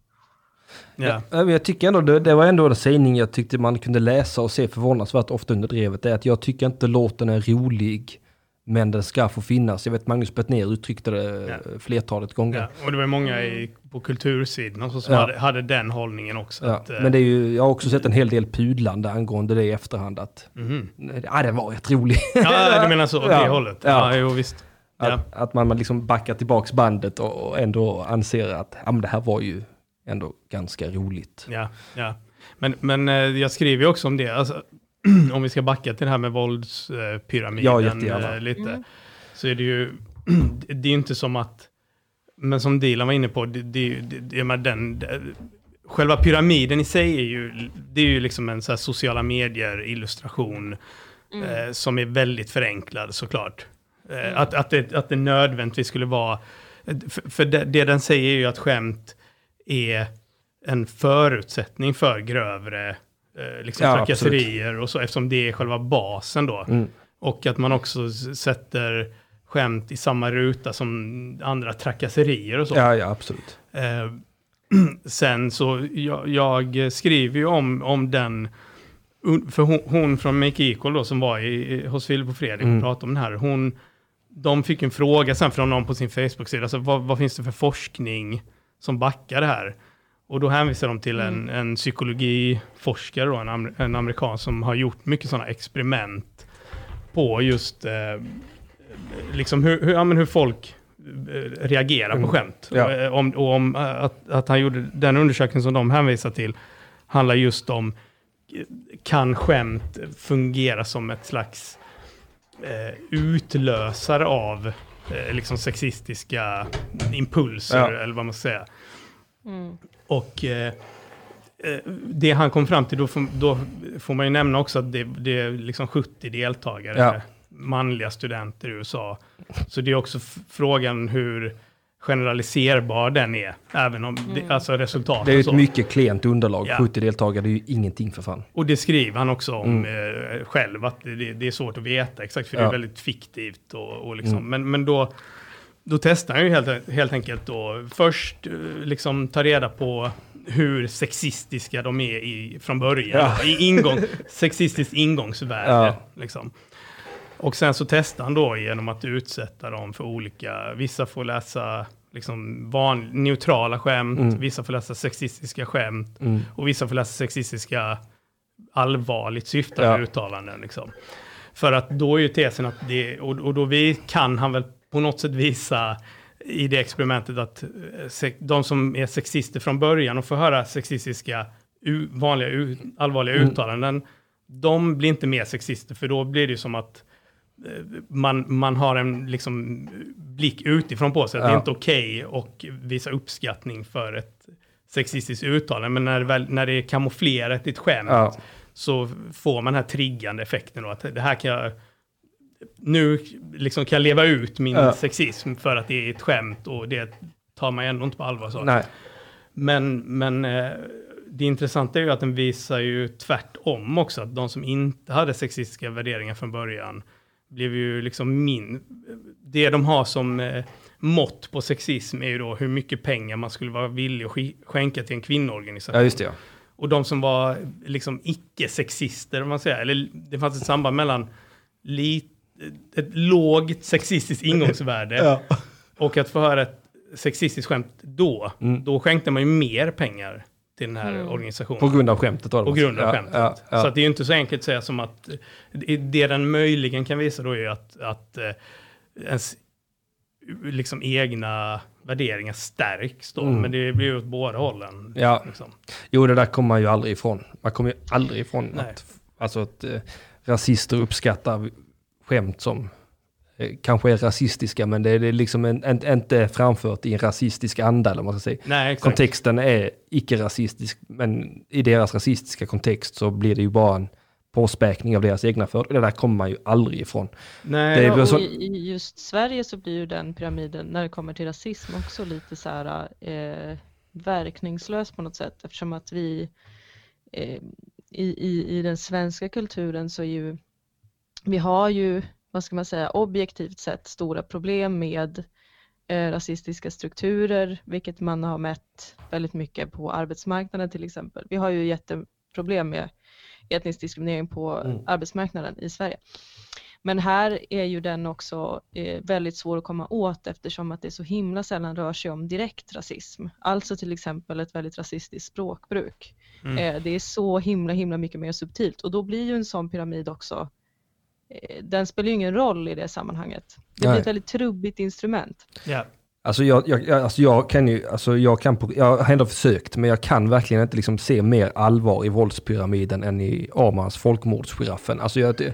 Ja.
Ja, men Jag tycker ändå, det, det var ändå en sägning jag tyckte man kunde läsa och se förvånansvärt ofta under drevet. Det är att jag tycker inte låten är rolig, men den ska få finnas. Jag vet Magnus Bettner uttryckte det
Ja.
flertalet gånger.
Ja. Och det var många i, på kultursidan också som
Ja.
hade, hade den hållningen också.
Ja,
att, eh,
men det är ju, jag har också sett en hel del pudlande angående det i efterhand. Att,
mhm.
ja, den var rätt rolig.
Ja, du menar så, åt det hållet?
Ja.
Ja, jo visst. Ja.
Att, att man man liksom backar tillbaks bandet och, och ändå anser att ja, men det här var ju ändå ganska roligt.
Ja, ja. Men, men eh, jag skriver ju också om det, alltså, om vi ska backa till det här med våldspyramiden
Ja,
eh, lite,
Mm.
så är det ju, det är inte som att, men som Dilan var inne på, det, det, det, det, den, det, själva pyramiden i sig är ju, det är ju liksom en så här sociala medier-illustration eh, som är väldigt förenklad såklart. Eh, att, att, det, att det nödvändigtvis skulle vara, för, för det, det den säger är ju att skämt är en förutsättning för grövre eh, liksom
Ja,
trakasserier och så, eftersom det är själva basen då.
Mm.
Och att man också sätter skämt i samma ruta som andra trakasserier och så.
Ja, ja, absolut.
Eh, sen så, jag, jag skriver ju om, om den, för hon, hon från Make Equal då som var i, hos Filip och Fredrik
Mm.
och pratade om den här, hon, de fick en fråga sen från någon på sin Facebook-sida, alltså, vad, vad finns det för forskning som backar det här? Och då hänvisar de till en, en psykologiforskare, då, en, amer, en amerikan, som har gjort mycket sådana experiment på just eh, liksom hur, hur, ja, hur folk eh, reagerar på
Mm.
skämt.
Ja.
Och, eh, om, och om eh, att, att han gjorde den undersökningen som de hänvisar till handlar just om kan skämt fungera som ett slags utlösare av eh, liksom sexistiska impulser,
Ja.
eller vad man ska säga.
Mm.
Och eh, eh, det han kom fram till, då får, då får man ju nämna också att det, det är liksom 70 deltagare,
Ja.
manliga studenter i USA. Så det är också frågan hur generaliserbar den är, även om det, alltså resultaten.
Det är ett mycket klent underlag.
Ja.
70 deltagare, det är ju ingenting för fan.
Och det skriver han också om
Mm.
eh, själv, att det, det är svårt att veta exakt, för det
Ja.
är väldigt fiktivt. Och, och liksom.
Mm.
Men, men då, då testar han ju helt, helt enkelt då, först eh, liksom ta reda på hur sexistiska de är i, från början.
Ja.
I ingång, sexistiskt ingångsvärde.
Ja.
Liksom. Och sen så testar han då genom att utsätta dem för olika, vissa får läsa liksom van, neutrala skämt,
Mm.
vissa får läsa sexistiska skämt
Mm.
och vissa får läsa sexistiska allvarligt syftande
Ja.
uttalanden. Liksom. För att då är ju tesen att det, och, och då vi, kan han väl på något sätt visa i det experimentet att eh, de som är sexister från början och får höra sexistiska, vanliga, allvarliga
Mm.
uttalanden, de blir inte mer sexister, för då blir det ju som att man, man har en liksom, blick utifrån på sig, att det är
Ja.
inte okej och visa uppskattning för ett sexistiskt uttalande, men när det, väl, när det är kamouflerat i ett skämt
Ja.
så får man den här triggande effekten då, att det här kan jag, nu liksom kan jag leva ut min
Ja.
sexism för att det är ett skämt och det tar man ändå inte på allvar. Så.
Nej.
Men, men eh, det intressanta är ju att den visar ju tvärtom också, att de som inte hade sexistiska värderingar från början blev ju liksom min... Det de har som eh, mått på sexism är ju då hur mycket pengar man skulle vara villig att sk- skänka till en kvinnoorganisation.
Ja, just det ja.
Och de som var liksom icke-sexister, om man säger, eller det fanns ett samband mellan ett lågt sexistiskt ingångsvärde och att få höra ett sexistiskt skämt då.
Mm.
Då skänkte man ju mer pengar till den här
Mm.
organisationen.
På grund av skämtet då?
På grund av
ja,
skämtet.
Ja, ja.
Så att det är ju inte så enkelt att säga som att det den möjligen kan visa då är ju att, att eh, ens liksom egna värderingar stärks då.
Mm.
Men det blir ju åt båda hållen.
Ja.
Liksom.
Jo, det där kommer man ju aldrig ifrån. Man kommer ju aldrig ifrån
Nej.
att, alltså att eh, rasister uppskattar skämt som kanske är rasistiska, men det är det är liksom en, en, inte framfört i en rasistisk anda, eller man ska säga.
Nej.
Kontexten är icke-rasistisk, men i deras rasistiska kontext så blir det ju bara en påspäkning av deras egna för. Det där kommer man ju aldrig ifrån.
Nej, ja,
så-
i, I just Sverige så blir ju den pyramiden, när det kommer till rasism, också lite så här eh, verkningslös på något sätt eftersom att vi eh, i, i, i den svenska kulturen så är ju, vi har ju, vad ska man säga, objektivt sett stora problem med eh, rasistiska strukturer, vilket man har mätt väldigt mycket på arbetsmarknaden till exempel. Vi har ju jätteproblem med etnisk diskriminering på
Mm.
arbetsmarknaden i Sverige. Men här är ju den också eh, väldigt svår att komma åt eftersom att det så himla sällan rör sig om direkt rasism. Alltså till exempel ett väldigt rasistiskt språkbruk.
Mm.
Eh, det är så himla himla mycket mer subtilt och då blir ju en sån pyramid också den spelar ju ingen roll i det sammanhanget. Det
Nej.
blir ett väldigt trubbigt instrument.
ja.
Alltså jag, jag, jag- alltså jag kan ju, alltså jag kan, på- jag har ändå försökt, men jag kan verkligen inte liksom se mer allvar i våldspyramiden än i Armans folkmordsgiraffen. Alltså jag,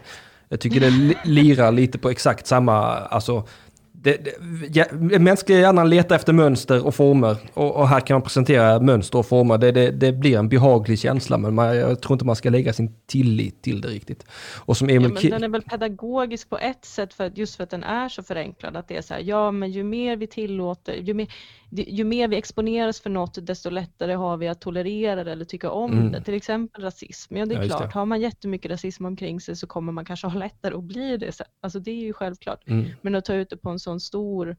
jag tycker det li- lirar lite på exakt samma, alltså det, det, ja, mänskliga hjärnan letar efter mönster och former och, och här kan man presentera mönster och former. Det, det, det blir en behaglig känsla men man, jag tror inte man ska lägga sin tillit till det riktigt. Och som
Ja,
Emil
men
Ki-
den är väl pedagogisk på ett sätt för att, just för att den är så förenklad. Att det är så här, ja men ju mer vi tillåter, ju mer, ju mer vi exponeras för något desto lättare har vi att tolerera det eller tycka om
Mm.
det. Till exempel rasism. Ja det är
Ja,
klart,
det.
har man jättemycket rasism omkring sig så kommer man kanske ha lättare att bli det. Så- Alltså det är ju självklart.
Mm.
Men att ta ut det på en sån stor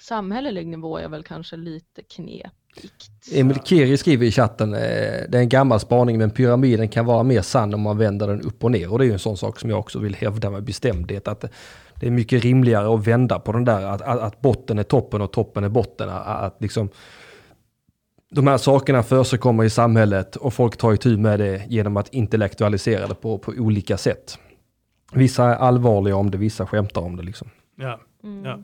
samhällelig nivå är väl kanske lite knepigt.
Emil Kiri skriver i chatten, eh, det är en gammal spaning men pyramiden kan vara mer sann om man vänder den upp och ner. Och det är ju en sån sak som jag också vill hävda med bestämdhet. Att det är mycket rimligare att vända på den där, att, att, att botten är toppen och toppen är botten. Att, att liksom, de här sakerna förekommer i samhället och folk tar itu med det genom att intellektualisera det på, på olika sätt. Vissa är allvarliga om det, vissa skämtar om det. Liksom.
Ja.
Mm.
Ja.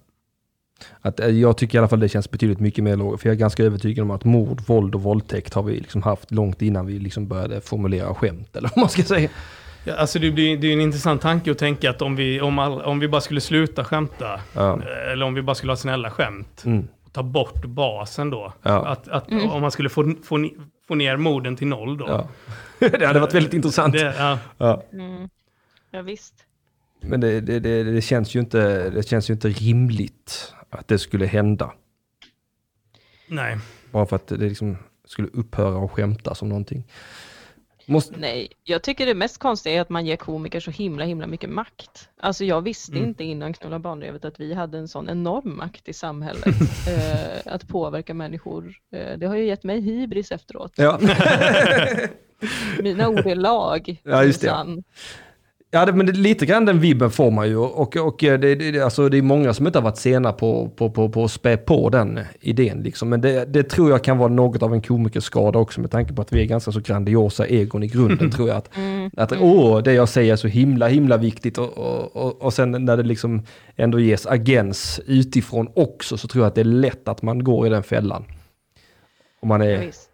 Att, eh, jag tycker i alla fall det känns betydligt mycket mer logiskt, för jag är ganska övertygad om att mord, våld och våldtäkt har vi liksom haft långt innan vi liksom började formulera skämt, eller vad man ska säga.
Ja, alltså det blir det är en intressant tanke att tänka att om vi, om, all, om vi bara skulle sluta skämta,
Ja.
eh, eller om vi bara skulle ha snälla skämt,
Mm.
och ta bort basen då.
Ja.
Att, att
Mm.
om man skulle få, få, få ner morden till noll då.
Ja. det hade varit väldigt intressant.
Det, ja.
Ja.
Mm. Ja, visst.
Men det, det, det, det, känns ju inte, det känns ju inte rimligt att det skulle hända.
Nej.
Bara för att det liksom skulle upphöra att skämta som någonting. Måste,
Nej, jag tycker det mest konstiga är att man ger komiker så himla himla mycket makt. Alltså jag visste
Mm.
inte innan Knulla barnrevet att vi hade en sån enorm makt i samhället. eh, att påverka människor. Eh, det har ju gett mig hybris efteråt.
ja.
Mina ord är lag.
Ja, just det. Ja, det, men det, lite grann den vibben får man ju. Och, och det, det, det- alltså, det är många som inte har varit sena på, på, på, på att spä på den idén. Liksom. Men det, det tror jag kan vara något av en komikerskada också med tanke på att vi är ganska så grandiosa egon i grunden tror jag. Att,
Mm.
att åh, det jag säger är så himla, himla viktigt. Och, och, och, och sen när det liksom ändå ges agens utifrån också så tror jag att det är lätt att man går i den fällan. Om man
Ja,
är
visst.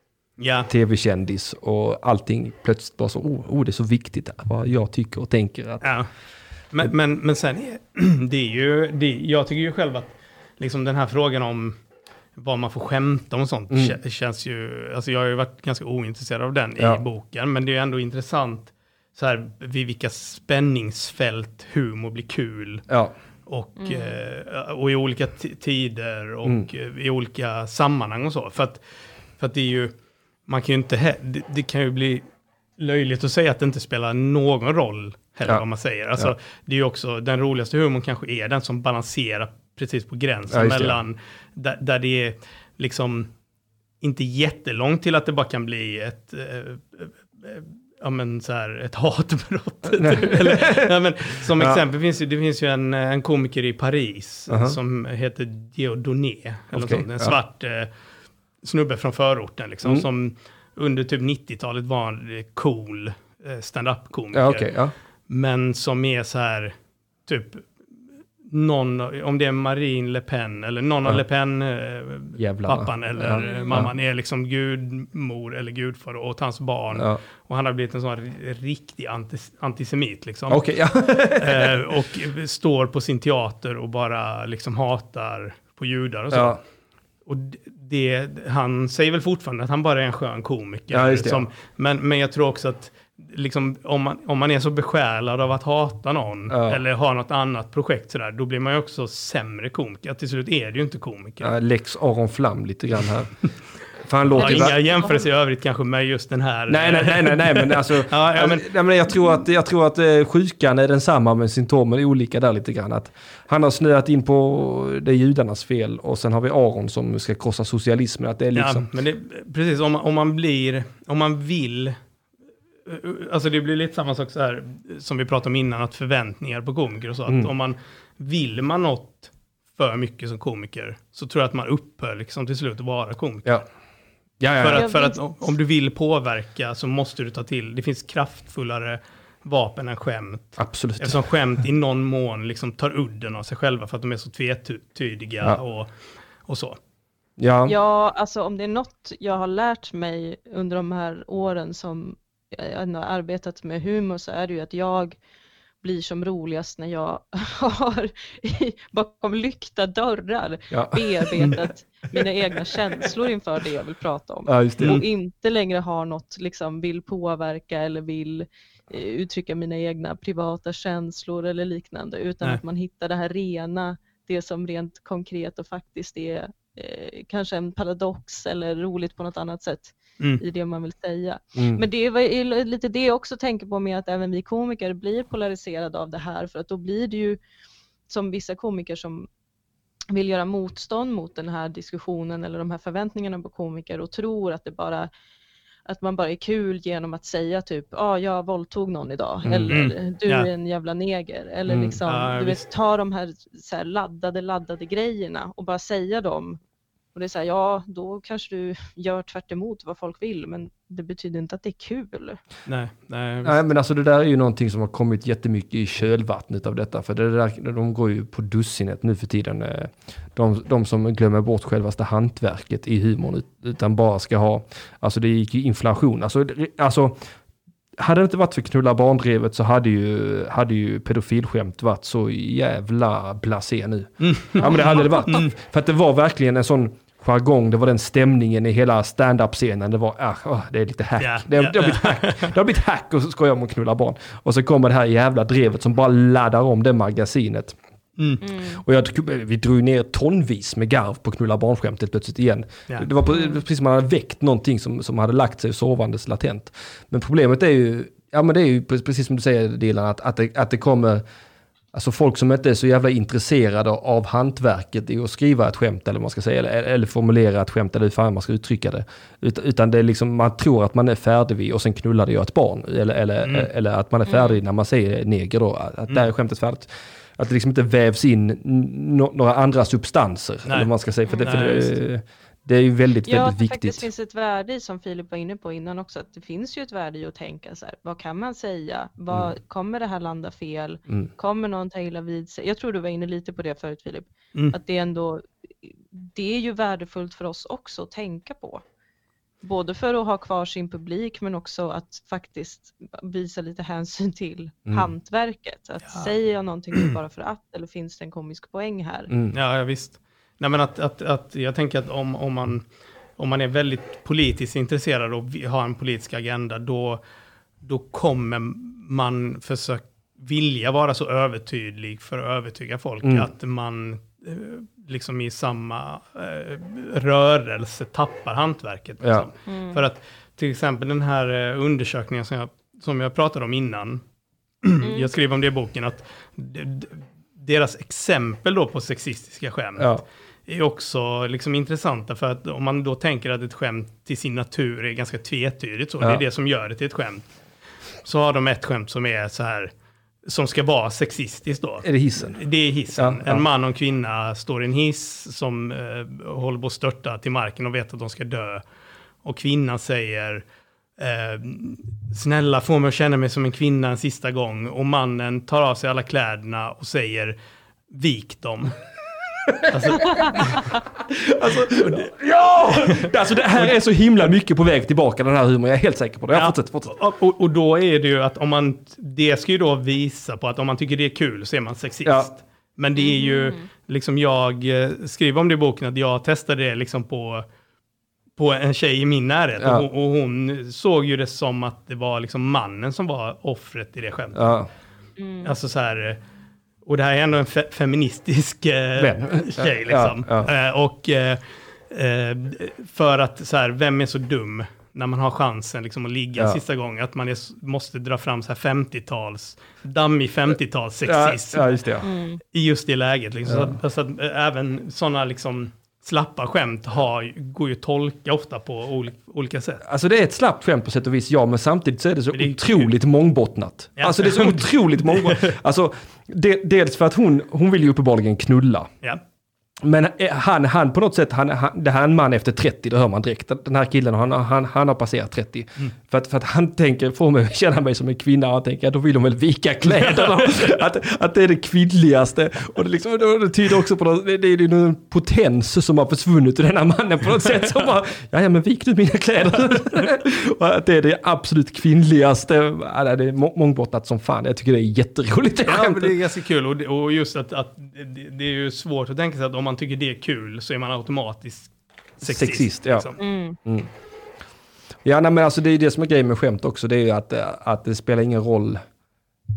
Ja.
tv-kändis och allting plötsligt bara så, oh, oh, det är så viktigt vad jag tycker och tänker. Att,
Ja. Men, men, men sen är det är ju, det, jag tycker ju själv att liksom den här frågan om vad man får skämta om och sånt
Mm.
kä- känns ju, alltså jag har ju varit ganska ointresserad av den
Ja.
i boken, men det är ändå intressant så här vid vilka spänningsfält humor blir kul
ja.
och, eh, och i olika ti- tider och
Mm.
i olika sammanhang och så. För att, för att det är ju, man kan ju inte, det, det kan ju bli löjligt att säga att det inte spelar någon roll heller
Ja.
vad man säger. Alltså,
Ja.
Det är ju också, den roligaste humorn kanske är den som balanserar precis på gränsen
Ja,
mellan, där, där det är liksom inte jättelångt till att det bara kan bli ett, eh, eh, ja men så här, ett hatbrott. Eller, ja, men, som
Ja.
exempel finns ju, det finns ju en, en komiker i Paris
Aha.
som heter Dieudonné, sånt, en
ja.
svart eh, snubbe från förorten liksom,
Mm.
som under typ 90-talet var en eh, cool eh, stand-up-komiker.
Ja, okej. ja.
Men som är så här, typ, någon, om det är Marine Le Pen eller någon av
Ja.
Le Pen, eh, pappan eller
Ja.
eh, mamman är liksom gudmor eller gudfar åt hans barn.
Ja.
Och han har blivit en sån här riktig antis, antisemit liksom.
Ja.
Eh, och står på sin teater och bara liksom hatar på judar och så. Och det, han säger väl fortfarande att han bara är en skön komiker.
Ja,
som, men, men jag tror också att liksom, om, man, om man är så besjälad av att hata någon
Ja.
eller har något annat projekt sådär, då blir man ju också sämre komiker. Till slut är det ju inte komiker.
Ja, Lex Aron Flam lite grann här. För han
Jag
låter ju...
inga jämförelser i övrigt kanske med just den här.
Nej, nej, nej, nej, nej, men alltså...
Ja, ja, men-
nej, men jag tror att, jag tror att eh, sjukan är densamma men symptomen är olika där lite grann. Att han har snöat in på det är judarnas fel och sen har vi Aron som ska krossa socialismen. Att det är liksom...
Ja, men det, precis, om om man blir, om man vill, alltså det blir lite samma sak så här, som vi pratade om innan, att förväntningar på komiker och så,
Mm.
att om man, vill man något för mycket som komiker, så tror jag att man upphör liksom till slut att vara komiker.
Ja. Ja, ja,
För, att, för att om- du vill påverka så måste du ta till, det finns kraftfullare vapen än skämt.
Absolut.
Eftersom skämt i någon mån liksom tar udden av sig själva för att de är så tvetydiga
Ja.
och, och så.
Ja.
Ja, alltså om det är något jag har lärt mig under de här åren som jag har arbetat med humor så är det ju att jag blir som roligast när jag har i, bakom lyckta dörrar
Ja.
bearbetat mina egna känslor inför det jag vill prata om.
ja.
Och inte längre har något, liksom vill påverka eller vill eh, uttrycka mina egna privata känslor eller liknande, utan
Nej.
att man hittar det här rena, det som rent konkret och faktiskt är eh, kanske en paradox eller roligt på något annat sätt
Mm.
i det man vill säga.
Mm.
Men det är lite det jag också tänker på med att även vi komiker blir polariserade av det här för att då blir det ju som vissa komiker som vill göra motstånd mot den här diskussionen eller de här förväntningarna på komiker och tror att det bara att man bara är kul genom att säga typ ja ah, jag våldtog någon idag
Mm.
eller du
Ja.
är en jävla neger eller
Mm.
liksom
Ja,
du vet ta de här, så här laddade laddade grejerna och bara säga dem Och det är så här, ja, då kanske du gör tvärt emot vad folk vill, men det betyder inte att det är kul.
Nej, nej.
Nej, men alltså det där är ju någonting som har kommit jättemycket i kölvattnet av detta. För det där, de går ju på dussinet nu för tiden. eh, De, de som glömmer bort självaste hantverket i humorn, ut- utan bara ska ha, alltså det gick ju inflation. Alltså, alltså hade det inte varit för knulla barndrevet så hade ju, hade ju pedofilskämt varit så jävla blasé nu. Ja men det hade det varit. För att det var verkligen en sån jargong, det var den stämningen i hela stand-up-scenen. Det var, ah, det är lite hack.
Ja,
det, det, har blivit hack. det har blivit hack och så skojar om att knulla barn. Och så kommer det här jävla drevet som bara laddar om det magasinet.
Mm.
Och jag, vi drog ner tonvis med garv på knulla barnskämtet plötsligt igen.
Ja.
Det var på- precis som man hade väckt någonting som, som hade lagt sig sovandes latent. Men problemet är ju, ja men det är ju pre- precis som du säger Dilan, att, att, det, att det kommer, alltså folk som inte är så jävla intresserade av hantverket i att skriva ett skämt eller man ska säga, eller, eller formulera ett skämt eller hur fan man ska uttrycka det. Ut, utan det är liksom, man tror att man är färdig vid och sen knullade jag ett barn. Eller, eller,
Mm.
eller att man är färdig när man säger neger då, att, att där är skämtet färdigt. Att det liksom inte vävs in några andra substanser.
Nej.
Eller man ska säga. För det, för
Nej,
det, det är ju väldigt,
Ja,
väldigt
det
viktigt.
faktiskt finns ett värde i, som Filip var inne på innan också, att det finns ju ett värde i att tänka så här, vad kan man säga? Vad, Kommer det här landa fel?
Mm.
Kommer någon ta illa vid sig? Jag tror du var inne lite på det förut Filip,
Mm.
att det ändå, det är ju värdefullt för oss också att tänka på. Både för att ha kvar sin publik men också att faktiskt visa lite hänsyn till
Mm.
hantverket. Att
Ja.
säger jag någonting bara för att eller finns det en komisk poäng här?
Mm.
Ja, ja visst. Nej, men att, att, att jag tänker att om, om, man, om man är väldigt politiskt intresserad och har en politisk agenda, då, då kommer man försöka vilja vara så övertydlig för att övertyga folk
Mm.
att man eh, liksom i samma eh, rörelse tappar hantverket.
Ja.
Liksom. För att till exempel den här eh, undersökningen som jag, som jag pratade om innan, jag skriver om det i boken, att deras exempel då på sexistiska skämt
Ja.
är också liksom intressanta för att om man då tänker att ett skämt till sin natur är ganska tvetydigt så, det
Ja.
är det som gör det till ett skämt. Så har de ett skämt som är så här, som ska vara sexistiskt då.
Är det hissen?
Det är hissen.
Ja, ja.
En man och en kvinna står i en hiss som eh, håller på att störta till marken och vet att de ska dö. Och kvinnan säger eh, snälla få mig att känna mig som en kvinna en sista gång. Och mannen tar av sig alla kläderna och säger vik dem. alltså,
Ja! Alltså det här är så himla mycket på väg tillbaka den här humorn, jag är helt säker på det. Jag
Ja.
fortsätt, fortsätt.
och, och, då är det ju att om man, det ska ju då visa på att om man tycker det är kul så är man sexist.
Ja.
Men det är ju, liksom jag eh, skriver om det i boken, att jag testade det liksom på, på en tjej i min närhet.
Ja.
Och, hon, och hon såg ju det som att det var liksom mannen som var offret i det skämtet.
Ja.
Alltså så här, eh, och det här är ändå en fe feministisk eh,
Vän.
tjej
Ja,
liksom.
ja.
Eh, och eh, eh, för att så här, vem är så dum när man har chansen liksom, att ligga
Ja.
sista gången, att man är, måste dra fram så här 50-tals, dammig 50-tals
Ja,
sexism
ja, just det. Ja.
Mm.
i just det läget. Liksom. Så, att, så att eh, även sådana liksom slappa skämt har, går ju att tolka ofta på olika, sätt.
Alltså det är ett slappt skämt på sätt och vis, ja, men samtidigt så är det så
det är
otroligt mångbottnat.
Ja.
Alltså det är så otroligt mångbottnat. Alltså, de, dels för att hon, hon vill ju uppenbarligen knulla.
Ja.
Men eh, han, han på något sätt, han, han, det här är en man efter 30, det hör man direkt. Den här killen, han, han, han har passerat 30. För, att, för att han tänker, får mig att känna mig som en kvinna, han tänker att då vill hon väl vika kläderna. att, att det är det kvinnligaste. Och det, liksom, det, tyder också på något, det, det är någon potens som har försvunnit ur den här mannen på något sätt. Som bara, ja, men vik nu mina kläder. och att det är det absolut kvinnligaste. Ja, det är må- mångbottnat som fan. Jag tycker det är jätteroligt.
Ja, men det är ganska kul. Och, och just att, att det, det är ju svårt att tänka sig att om man tycker det är kul så är man automatiskt sexist.
Sexist, ja.
liksom.
Mm.
Ja, nej, men alltså det är det som är grejen med skämt också. Det är ju att, eh, att det spelar ingen roll.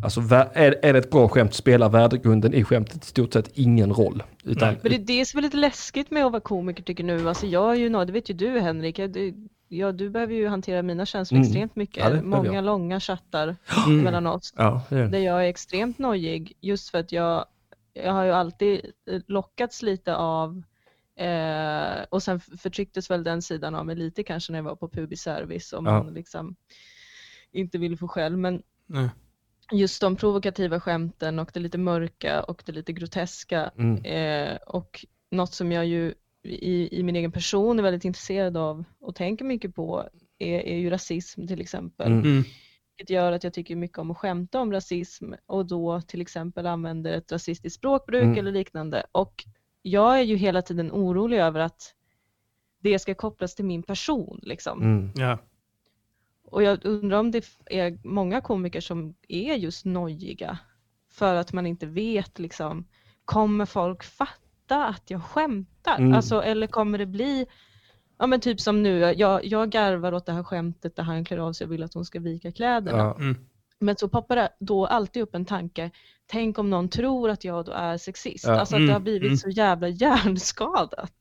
Alltså är, är det ett bra skämt spelar värdegrunden i skämtet i stort sett ingen roll. Utan,
Nej.
Men det är det som är lite läskigt med att vara komiker tycker nu. Alltså jag är ju nå- det vet ju du Henrik, jag, det, ja, du behöver ju hantera mina känslor
Mm.
extremt mycket.
Ja,
Många långa chattar
Mm.
mellan oss.
ja, det är det.
Där jag är extremt nojig just för att jag, jag har ju alltid eh, lockats lite av eh, och sen förtrycktes väl den sidan av mig lite kanske när jag var på public-service och man liksom inte ville få skäll. Men
Nej.
just de provokativa skämten och det lite mörka och det lite groteska
Mm.
eh, och något som jag ju i, i min egen person är väldigt intresserad av och tänker mycket på är, är ju rasism till exempel.
Mm.
Vilket gör att jag tycker mycket om att skämta om rasism och då till exempel använder ett rasistiskt språkbruk
Mm.
eller liknande. Och jag är ju hela tiden orolig över att det ska kopplas till min person. Liksom.
Mm.
Ja.
Och jag undrar om det är många komiker som är just nojiga för att man inte vet liksom, kommer folk fatta att jag skämtar?
Mm.
Alltså, eller kommer det bli, ja men typ som nu, jag, jag garvar åt det här skämtet där han klär av sig och vill att hon ska vika kläderna.
Ja.
Mm.
Men så poppar det då alltid upp en tanke, tänk om någon tror att jag då är sexist.
Ja.
Alltså att
Mm,
det har blivit
mm.
så jävla hjärnskadat.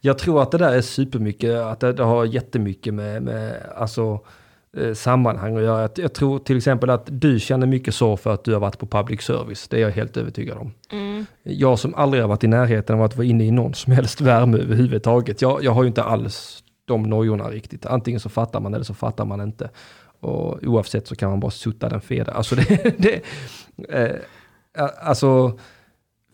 Jag tror att det där är supermycket, att det, det har jättemycket med, med alltså, sammanhang att göra. Jag, jag tror till exempel att du känner mycket så för att du har varit på public service. Det är jag helt övertygad om. Jag som aldrig har varit i närheten av att vara inne i någon som helst värme överhuvudtaget. Jag, jag har ju inte alls de nojorna riktigt. Antingen så fattar man eller så fattar man inte. Och oavsett så kan man bara sutta den feda. Alltså det, det eh, alltså,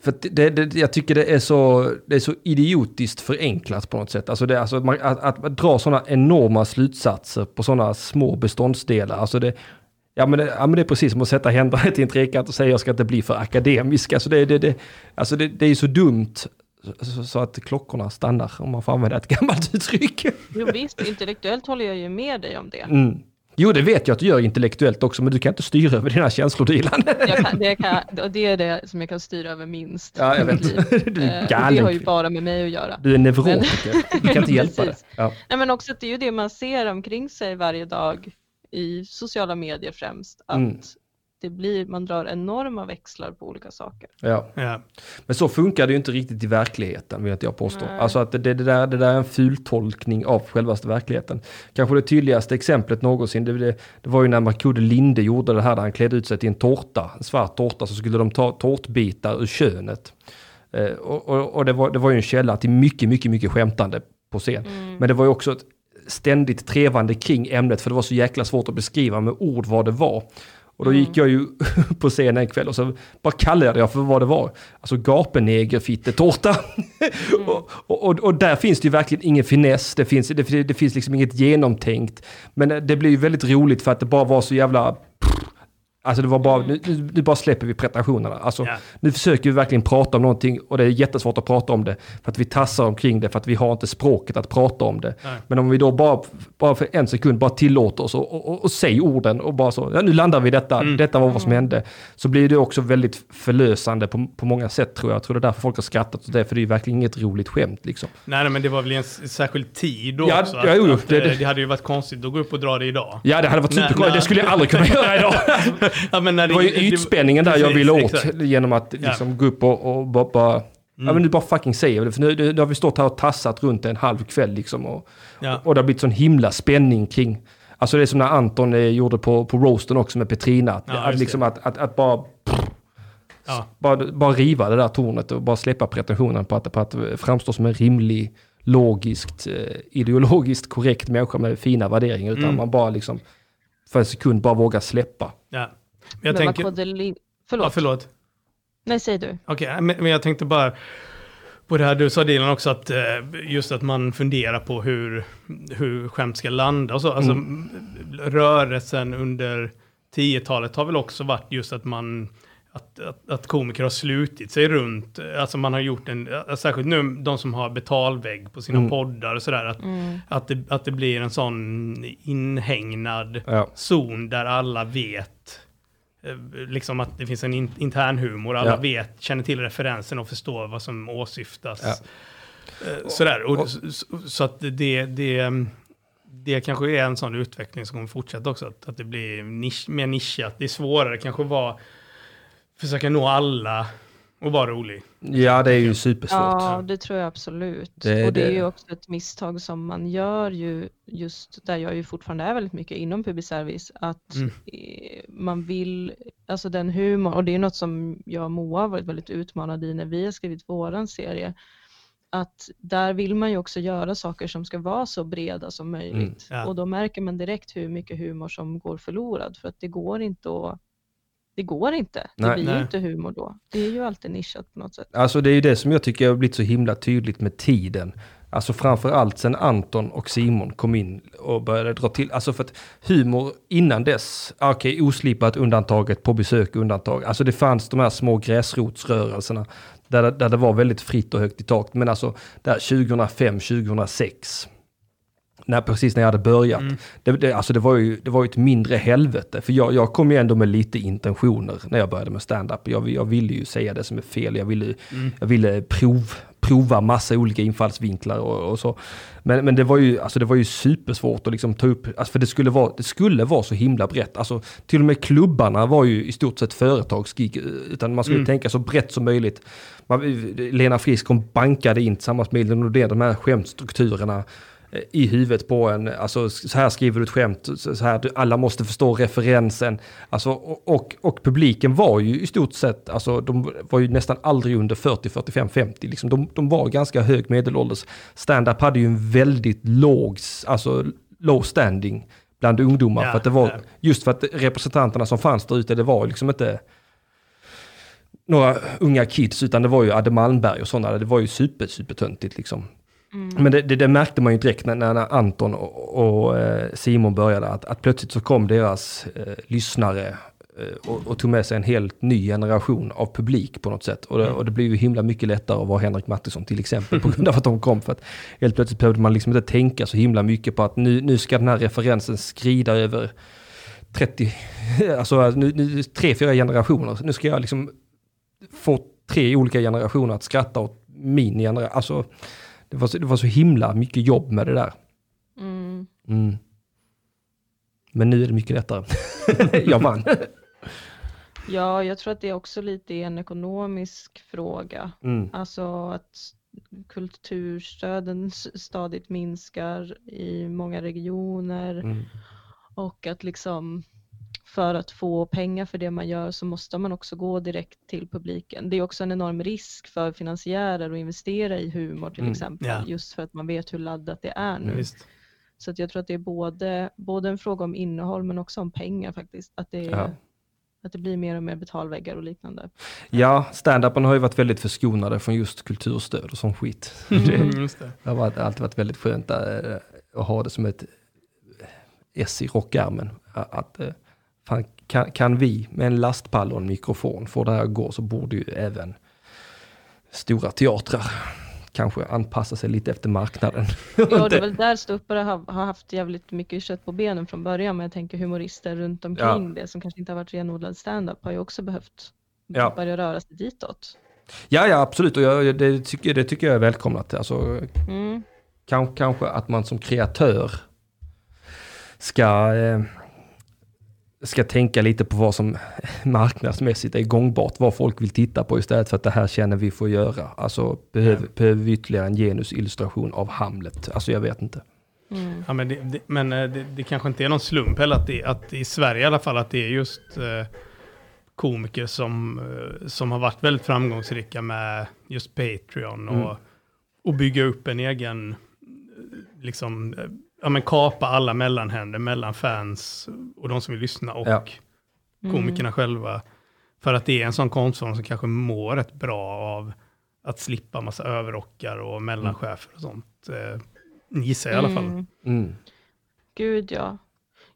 för att det, det, jag tycker det är, så, det är så idiotiskt förenklat på något sätt. Alltså det, alltså man, att, att dra sådana enorma slutsatser på sådana små beståndsdelar. Alltså det, ja, men det, ja men det är precis som att sätta händerna till en trekant och säga jag ska inte bli för akademisk. Alltså det, det, det, alltså det, det är så dumt så, så att klockorna stannar om man får använda ett gammalt uttryck.
Jo visst, intellektuellt håller jag ju med dig om det.
Mm. Jo, det vet jag att du gör intellektuellt också, men du kan inte styra över dina känslor, Dilan.
Det, kan, det är det som jag kan styra över minst.
Ja, jag vet. Du är
Eh,
galen.
Det har ju bara med mig att göra.
Du är neurotiker. Du kan inte hjälpa det. Ja.
Nej, men också att det är ju det man ser omkring sig varje dag i sociala medier främst. Att
Mm.
Det blir, man drar enorma växlar på olika saker.
Ja.
Ja.
Men så funkar det ju inte riktigt i verkligheten, vill inte jag påstå.
Nej.
Alltså att det, det, där, det där är en fultolkning av självaste verkligheten. Kanske det tydligaste exemplet någonsin, det, det, det var ju när Markude Linde gjorde det här där han klädde ut sig till en tårta, en svart tårta, så skulle de ta tårtbitar ur könet. Eh, och och, och det, var, det var ju en källa till mycket, mycket, mycket skämtande på scen. Men det var ju också ett ständigt trevande kring ämnet, för det var så jäkla svårt att beskriva med ord vad det var. Och då gick jag ju på scenen en kväll och så bara kallade jag för vad det var. Alltså gapenegerfittetårta. och, och, och, och där finns det ju verkligen ingen finess, det finns, det, det finns liksom inget genomtänkt. Men det blir ju väldigt roligt för att det bara var så jävla... Alltså det var bara, nu, nu nu bara släpper vi pretensionerna. Alltså,
Ja.
nu försöker vi verkligen prata om någonting och det är jättesvårt att prata om det. För att vi tassar omkring det, för att vi har inte språket att prata om det.
Nej.
Men om vi då bara, bara för en sekund bara tillåter oss och, och, och, och säg orden och bara så, ja, nu landar vi i detta,
Mm.
detta var vad som hände. Så blir det också väldigt förlösande på, på många sätt tror jag. Jag tror det är därför folk har skrattat åt det, för det är ju verkligen inget roligt skämt liksom.
Nej, nej, men det var väl en särskild tid då
Ja,
också.
ja,
att,
jo,
att,
det-
eh,
det-
det hade ju varit konstigt att gå upp och dra det idag.
Ja, det hade varit superkonstigt, det skulle jag aldrig kunna göra idag.
Ja, men när
Det var ju ytspänningen där jag ville åt
exakt.
genom att liksom gå upp och, och bara, bara ja men nu bara fucking säger det. För nu, nu har vi stått här och tassat runt en halv kväll liksom. Och,
Ja.
och det har blivit sån himla spänning kring, alltså det är som när Anton eh, gjorde på, på roasten också med Petrina. Att,
Ja, det.
liksom att, att, att bara,
Ja.
bara, bara riva det där tornet och bara släppa pretensionen på att, på att framstå som en rimlig, logiskt, eh, ideologiskt korrekt människa med fina värderingar. Utan
Mm.
man bara liksom för en sekund bara vågar släppa.
Ja. Men jag
Men
tänker...
vad Kodeli... Förlåt.
Ja, förlåt.
Nej, säg du.
Okej, men, men jag tänkte bara på det här du sa Dilan också, att eh, just att man funderar på hur, hur skämt ska landa och så. Alltså,
Mm.
Rörelsen under 10-talet har väl också varit just att man att, att, att komiker har slutit sig runt, alltså man har gjort en, särskilt nu de som har betalvägg på sina
Mm.
poddar och sådär, att, att, det, att det blir en sån inhägnad
Ja.
zon där alla vet eh, liksom att det finns en in, intern humor, alla
Ja.
vet, känner till referensen och förstår vad som åsyftas.
Ja.
Eh, Sådär, och,
och-
så, så att det, det, det kanske är en sån utveckling som kommer fortsätta också, att, att det blir nisch, mer nischat. Det är svårare kanske att vara, försöka nå alla och vara rolig.
Ja, det är ju supersvårt.
Ja, det tror jag absolut.
Det-
och det,
det-
är ju också ett misstag som man gör ju just där jag ju fortfarande är väldigt mycket inom public-service, att
Mm.
man vill, alltså den humor, och det är något som jag och Moa har varit väldigt utmanade i när vi har skrivit våran serie, att där vill man ju också göra saker som ska vara så breda som möjligt.
ja.
Och då märker man direkt hur mycket humor som går förlorad, för att det går inte att det går inte. Det
Nej.
blir
Nej.
inte humor då. Det är ju alltid nischat på något sätt.
Alltså det är ju det som jag tycker har blivit så himla tydligt med tiden. Alltså framför allt sen Anton och Simon kom in och började dra till. Alltså för att humor innan dess, ah, okej oslipat undantaget, på besök undantag. Alltså det fanns de här små gräsrotsrörelserna där, där det var väldigt fritt och högt i tak. Men alltså där 2005, 2006. När, precis när jag hade börjat.
Mm.
Det, det, alltså det var ju det var ju ett mindre helvete. För jag, jag kom ju ändå med lite intentioner när jag började med stand-up. Jag, jag ville ju säga det som är fel. Jag ville,
Mm.
jag ville prov, prova massa olika infallsvinklar och, och så. Men, men det var ju, alltså det var ju supersvårt att liksom ta upp, alltså för det skulle, vara, det skulle vara så himla brett. Alltså till och med klubbarna var ju i stort sett företagsgig, utan man skulle
Mm.
tänka så brett som möjligt. Man, Lena Frisk hon bankade in tillsammans med Elin Nordén de här skämtstrukturerna i huvudet på en, alltså så här skriver du ett skämt, så här, alla måste förstå referensen. Alltså, och, och, publiken var ju i stort sett, alltså de var ju nästan aldrig under 40, 45, 50. Liksom, de, de var ganska hög medelålders. Stand-up hade ju en väldigt låg, alltså low standing bland ungdomar.
Ja,
för att det var,
ja.
just för att representanterna som fanns där ute, det var liksom inte några unga kids, utan det var ju Adde Malmberg och sådana. Det var ju super, supertöntigt liksom.
Mm.
Men det, det, det märkte man ju direkt när, när Anton och, och eh, Simon började, att, att plötsligt så kom deras eh, lyssnare eh, och, och tog med sig en helt ny generation av publik på något sätt. Och det, och det blev ju himla mycket lättare att vara Henrik Mattisson till exempel, på grund av att de kom. För att helt plötsligt behövde man liksom inte tänka så himla mycket på att nu, nu ska den här referensen skrida över 30, alltså nu, nu, tre, fyra generationer. Nu ska jag liksom få tre olika generationer att skratta åt min generation. Alltså, det var, så, det var så himla mycket jobb med det där.
Mm.
Mm. Men nu är det mycket lättare. jag vann.
Ja, jag tror att det också lite är en ekonomisk fråga.
Mm.
Alltså att kulturstöden stadigt minskar i många regioner
Mm.
och att liksom för att få pengar för det man gör så måste man också gå direkt till publiken. Det är också en enorm risk för finansiärer att investera i humor till
Mm,
exempel,
ja.
just för att man vet hur laddat det är nu.
Visst.
Så att jag tror att det är både, både en fråga om innehåll men också om pengar faktiskt. Att det,
Ja.
att det blir mer och mer betalväggar och liknande.
Ja, stand-upen har ju varit väldigt förskonade från just kulturstöd och sån skit.
Mm.
Det,
Just det.
det har varit, alltid varit väldigt skönt äh, att ha det som ett S i rockärmen. Att, äh, fan, kan, kan vi med en lastpall och en mikrofon få det här att gå så borde ju även stora teatrar kanske anpassa sig lite efter marknaden.
Ja, det är väl där ståuppare har, har haft jävligt mycket kött på benen från början, men jag tänker humorister runt omkring det som kanske inte har varit renodlad stand-up har ju också behövt
Ja.
börja röra sig ditåt.
Ja, ja, absolut. Och jag, det, tycker, det tycker jag är välkomnat. Alltså,
Mm.
kan, kanske att man som kreatör ska, eh, ska tänka lite på vad som marknadsmässigt är gångbart, vad folk vill titta på istället för att det här känner vi får göra. Alltså behöver, behöver vi ytterligare en genusillustration av Hamlet? Alltså jag vet inte.
Mm.
Ja, men det, det, men eh, det, det kanske inte är någon slump heller att, det, att i Sverige i alla fall att det är just eh, komiker som, eh, som har varit väldigt framgångsrika med just Patreon och,
Mm.
och bygga upp en egen, eh, liksom, ja men kapa alla mellanhänder mellan fans och de som vill lyssna och
Ja.
Mm.
komikerna själva. För att det är en sån konstform som kanske mår rätt bra av att slippa massa överrockar och mellanchefer och sånt. Eh, gissar jag i alla fall.
Mm.
Mm.
Gud ja.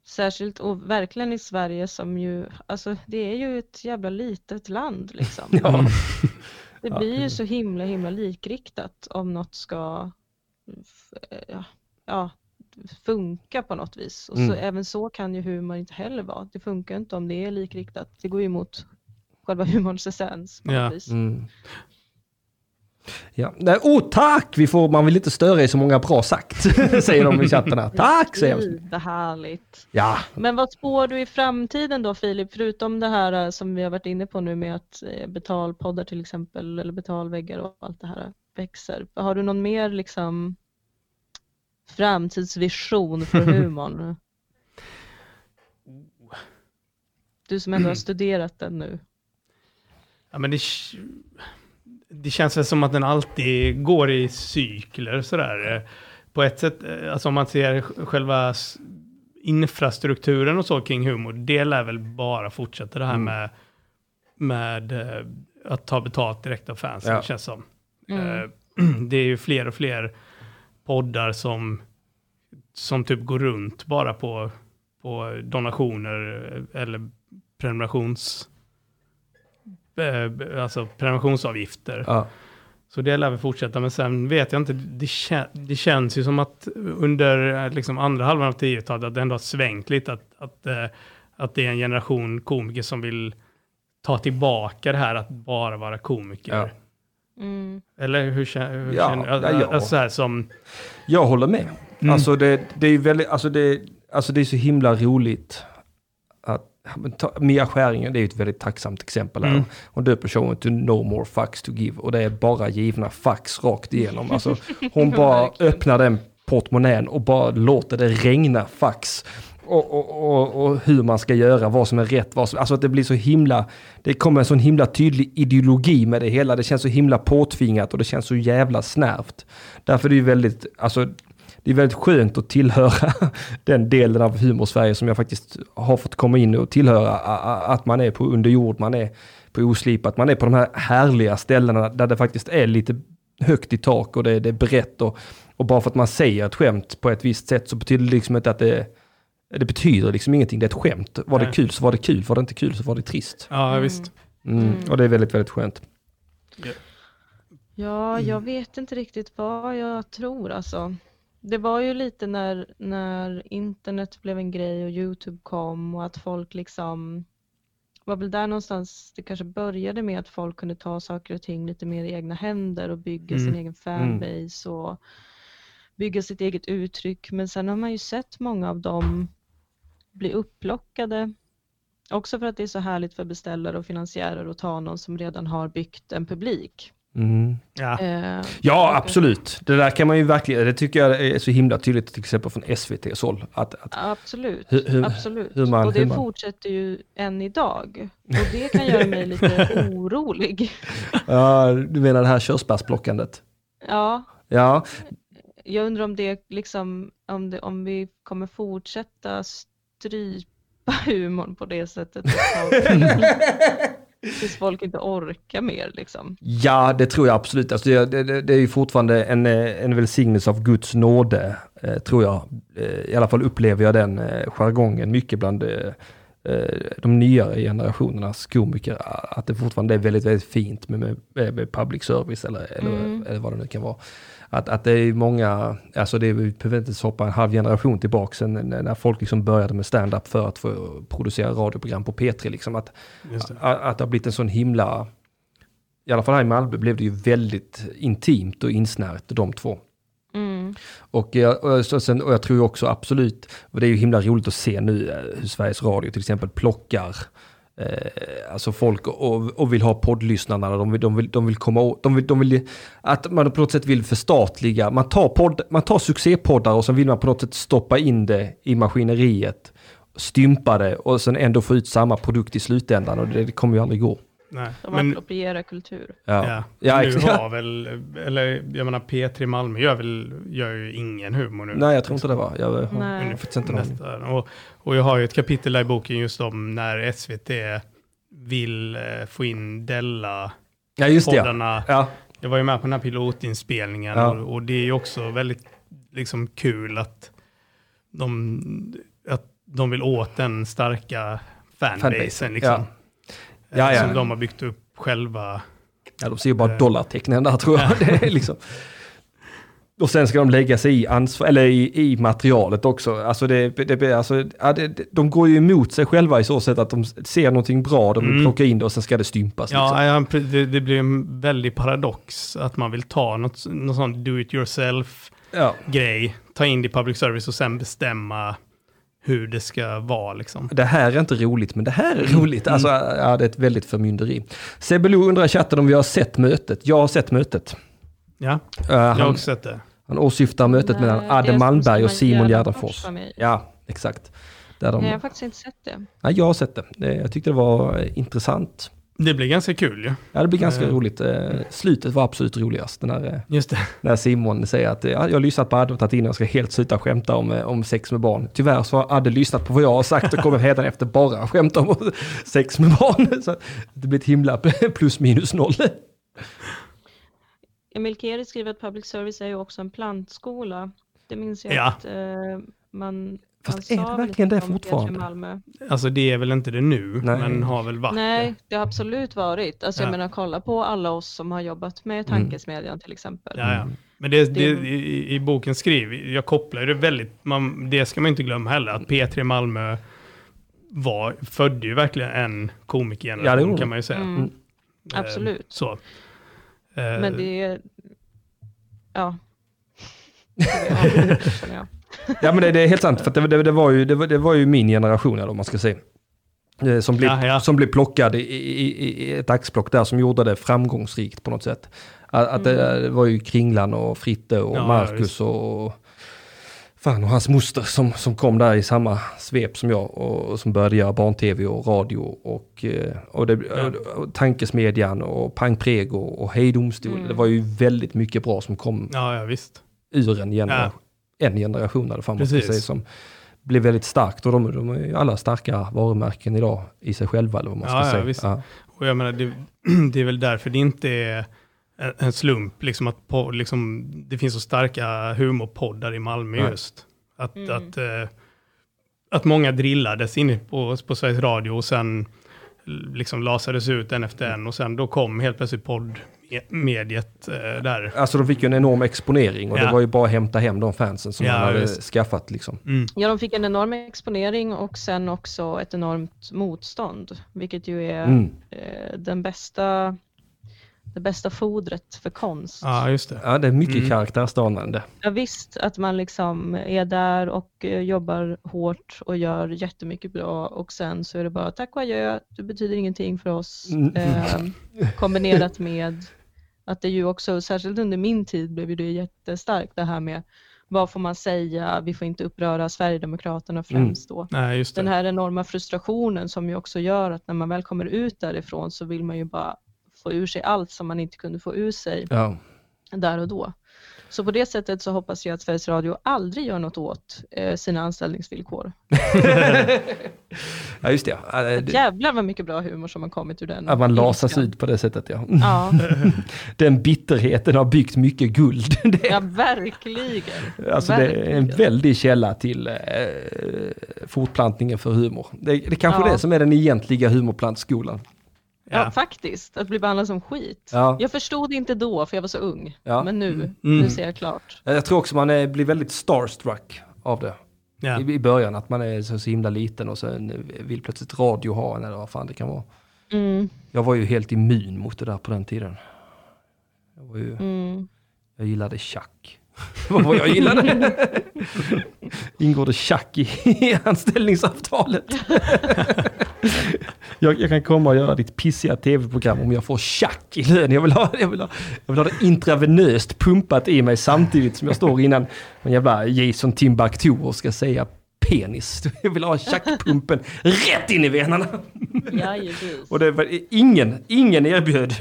Särskilt och verkligen i Sverige som ju, alltså det är ju ett jävla litet land liksom.
Ja.
Det
Ja.
blir ju så himla himla likriktat om något ska f- ja, ja, funka på något vis. Och så,
Mm.
även så kan ju humor inte heller vara. Det funkar inte om det är likriktat. Det går ju emot själva humorns essens på
Ja.
något vis.
Mm. Ja. Nej, oh, tack! Vi får, man vill inte störa i så många bra sagt, säger de i chatten här. Tack, säger
vad härligt.
Ja,
Men vad spår du i framtiden då Filip, förutom det här eh, som vi har varit inne på nu med att eh, betalpoddar till exempel, eller betalväggar och allt det här växer. Har du någon mer liksom framtidsvision för humorn? Du som ändå har studerat den nu.
Ja, men det, det känns väl som att den alltid går i cykler sådär. På ett sätt, eh, alltså om man ser själva infrastrukturen och så kring humor, det lär väl bara fortsätta det här
Mm.
med med eh, att ta betalt direkt av fansen,
Ja.
känns som.
Mm.
Eh, det är ju fler och fler poddar som, som typ går runt bara på, på donationer eller prenumerations... eh, Alltså prenumerationsavgifter.
Ja.
Så det lär vi fortsätta, men sen vet jag inte, det, kä- det känns ju som att under eh, liksom andra halvan av 10-talet att det ändå har svängt lite, att, att, eh, att det är en generation komiker som vill ta tillbaka det här att bara vara komiker.
Ja.
Mm.
Eller hur, kä- hur
Ja,
känner
ja.
Alltså så här som...
Jag håller med.
Mm.
Alltså, det, det är väldigt, alltså, det, alltså det är så himla roligt att ta, Mia Skäringen, det är ett väldigt tacksamt exempel här.
Mm.
Hon döper showen till No More Fucks To Give och det är bara givna fax rakt igenom. Alltså, hon bara öppnar den portmonnän och bara låter det regna fax. Och, och, och, och hur man ska göra, vad som är rätt, vad som, alltså att det blir så himla, det kommer en sån himla tydlig ideologi med det hela, det känns så himla påtvingat och det känns så jävla snärvt. Därför är det ju väldigt, alltså det är väldigt skönt att tillhöra den delen av humor-Sverige som jag faktiskt har fått komma in och tillhöra. Att man är på underjord, man är på oslipat, man är på de här härliga ställena där det faktiskt är lite högt i tak och det, det är brett. Och, och bara för att man säger ett skämt på ett visst sätt så betyder det liksom inte att det det betyder liksom ingenting, det är ett skämt. Var det
Nej.
kul så var det kul, var det inte kul så var det trist.
Ja,
Mm.
visst.
Mm.
Mm.
Och det är väldigt, väldigt skönt.
Ja, jag vet inte riktigt vad jag tror alltså. Det var ju lite när, när internet blev en grej och Youtube kom och att folk liksom var väl där någonstans det kanske började med att folk kunde ta saker och ting lite mer i egna händer och bygga sin
Mm.
egen fanbase och bygga sitt eget uttryck. Men sen har man ju sett många av dem bli upplockade. Också för att det är så härligt för beställare och finansiärer att ta någon som redan har byggt en publik.
Mm.
Ja.
Eh,
Ja, absolut. Det där kan man ju verkligen, det tycker jag är så himla tydligt till exempel från SVTs håll. Att, att,
Absolut,
Hur- hur-
absolut.
hur man-
och det
man-
fortsätter ju än idag. Och det kan göra mig lite orolig.
ja, du menar det här körsbärsplockandet?
Ja,
Ja,
jag undrar om det liksom, om, det, om vi kommer fortsätta strypa humorn på det sättet. Tills folk inte orkar mer liksom.
ja det tror jag absolut. Alltså det, det, det är ju fortfarande en, eh, en välsignelse av Guds nåde, eh, tror jag. Eh, I alla fall upplever jag den eh, jargongen mycket bland eh, eh, de nyare generationernas komiker. Att det fortfarande är väldigt, väldigt fint med, med, med public service eller, eller,
Mm.
eller vad det nu kan vara. Att, att det är många, alltså det är, vi behöver inte hoppa en halv generation tillbaka sen när när folk liksom började med stand-up för att få producera radioprogram på P3. Liksom. Att,
det.
att, att det har blivit en sån himla, i alla fall här i Malmö blev det ju väldigt intimt och insnärt de två.
Mm.
Och jag, och, så sen, och jag tror också absolut, och det är ju himla roligt att se nu eh, hur Sveriges Radio till exempel plockar eh, alltså folk och, och vill ha poddlyssnarna, de vill, de vill, de vill komma åt, de vill, de vill, att man på något sätt vill förstatliga, man tar, podd, man tar succépoddar och så vill man på något sätt stoppa in det i maskineriet, stympa det och sen ändå få ut samma produkt i slutändan och det, det kommer ju aldrig gå.
Nej.
De
Men,
approprierar kultur.
Ja,
ja.
Ja,
nu
exakt.
har väl, eller jag menar P3 Malmö gör väl, gör ju ingen humor nu.
Nej, jag tror inte det var. Jag har
Nej.
inte.
Nästan. Och, och jag har ju ett kapitel där i boken just om när SVT vill eh, få in Della
Ja, just det. ja.
poddarna.
Ja,
Jag var ju med på den här pilotinspelningen
Ja.
och, och det är ju också väldigt liksom, kul att de, att de vill åt den starka fanbasen.
Fanbasen,
Liksom,
ja. Ja, ja.
Som de har byggt upp själva.
Ja, de ser ju bara
Eh.
dollartecknen där tror jag. Det är liksom. Och sen ska de lägga sig i, ansvar, eller i, i materialet också. Alltså det, det, alltså, ja, det, de går ju emot sig själva i så sätt att de ser någonting bra, de vill
Mm.
plocka in det och sen ska det stympas. liksom.
Ja, pre- det, det blir en väldig paradox att man vill ta något, något sånt do it yourself
Ja.
ta in det i public service och sen bestämma hur det ska vara liksom.
Det här är inte roligt, men det här är roligt. Alltså, ja, det är ett väldigt förmynderi. Sebelo undrar i chatten om vi har sett mötet. Jag har sett mötet.
Ja,
Uh,
jag har
han,
också sett det.
han åsyftar mötet
Nej,
mellan Adde Malmberg och
Simon Gärdenfors.
Ja, exakt. Där de,
Nej, jag har faktiskt inte sett det.
Nej, jag har sett det. det. Jag tyckte det var eh, intressant.
Det blir ganska kul ju.
Ja, det blir ganska
Eh.
roligt. Eh, Slutet var absolut roligast. När, eh,
Just det.
när Simon säger att ja, jag har lyssnat på Adde och tagit in och jag ska helt sluta skämta om, om sex med barn. Tyvärr så har Adde lyssnat på vad jag har sagt och kommer hädan efter bara skämta om sex med barn. Så det blir ett himla plus minus noll.
Emil Keri skriver att public service är ju också en plantskola. Det minns jag
Ja.
att eh, man,
Fast är det verkligen det
lite om P3
fortfarande?
Alltså det är väl inte det nu,
Nej.
men har väl varit
Nej, det har absolut varit. Alltså
Ja.
jag menar kolla på alla oss som har jobbat med tankesmedjan till exempel.
Ja, ja. Men det, det,
Det-
i, i boken skriver, jag kopplar ju det väldigt, man, det ska man inte glömma heller, att P3 Malmö var, födde ju verkligen en
Ja, det
komikergeneration
gjorde
kan man ju säga.
Mm,
Eh,
absolut.
Så. Eh,
Men det är... Ja.
Ja men det, det är helt sant, för det, det, det, var ju, det, var, det var ju min generation eller vad man ska säga. Eh, Som blev,
Ja, ja.
som blev plockad i, i, i ett axplock där som gjorde det framgångsrikt på något sätt. Att, att det, det var ju Kringlan och Fritte och
Ja,
Marcus och, fan och hans moster som, som kom där i samma svep som jag och, och som började göra barn-tv och radio och, eh, och, det,
Ja.
och, Tankesmedjan och Pang Prego och Hej Domstol.
Mm.
Det var ju väldigt mycket bra som kom
Ja, ja visst.
ur en, genera
Ja.
En generation man ska
Precis.
säga, som blev väldigt starkt och de, de är ju alla starka varumärken idag i sig själva eller vad man ska
Ja, ja,
säga.
visst.
Ja.
Och jag menar, det, det är väl därför det inte är en, slump, liksom att på, liksom, det finns så starka humorpoddar i Malmö
Nej.
just. Att,
Mm.
att, eh, att många drillades inne på, på Sveriges Radio och sen liksom lasades ut en efter en och sen då kom helt plötsligt poddmediet eh, där.
Alltså de fick ju en enorm exponering och
Ja.
det var ju bara att hämta hem de fansen som
Ja,
man hade
visst.
skaffat liksom.
Mm.
Ja, de fick en enorm exponering och sen också ett enormt motstånd, vilket ju är
Mm.
eh, den bästa, det bästa fodret för konst.
Ja, just det.
Ja, det är mycket
Mm.
karaktärsdanande.
Ja, visst att man liksom är där och eh, jobbar hårt och gör jättemycket bra och sen så är det bara tack och adjö, du betyder ingenting för oss.
Mm.
Eh, kombinerat med att det ju också, särskilt under min tid blev ju det jättestarkt det här med vad får man säga, vi får inte uppröra Sverigedemokraterna främst då.
Nej, just det.
Den här enorma frustrationen som ju också gör att när man väl kommer ut därifrån så vill man ju bara få ur sig allt som man inte kunde få ur sig
Ja.
där och då. Så på det sättet så hoppas jag att Sveriges Radio aldrig gör något åt eh, sina anställningsvillkor.
ja, just det. Ja,
Jävlar vad mycket bra humor som har kommit ur den.
Att man lasas ut på det sättet ja.
Ja,
Den bitterheten har byggt mycket guld.
Ja verkligen.
alltså det är en
Verkligen.
väldig källa till eh, fortplantningen för humor. Det, det är kanske
Ja.
det som är den egentliga humorplantskolan.
Ja,
Ja.
faktiskt. Att bli behandlad som skit.
Ja.
Jag förstod inte då för jag var så ung.
Ja.
Men nu,
Mm.
nu ser jag klart.
Jag tror också man är, blir väldigt starstruck av det.
Ja.
I, I början att man är så, så himla liten och sen vill plötsligt radio ha en eller vad fan det kan vara.
Mm,
Jag var ju helt immun mot det där på den tiden. Jag, var ju,
mm.
jag gillade schack. vad var jag gillade? Ingår det schack i, i anställningsavtalet? jag, jag kan komma och göra ditt pissiga tv-program om jag får schack i lön. Jag vill, ha, jag, vill ha, jag vill ha det intravenöst pumpat i mig samtidigt som jag står innan en jävla Jason Timbuktu och ska säga penis. Jag vill ha tjackpumpen rätt in i venerna.
Ja.
Och det var ingen, ingen erbjöd.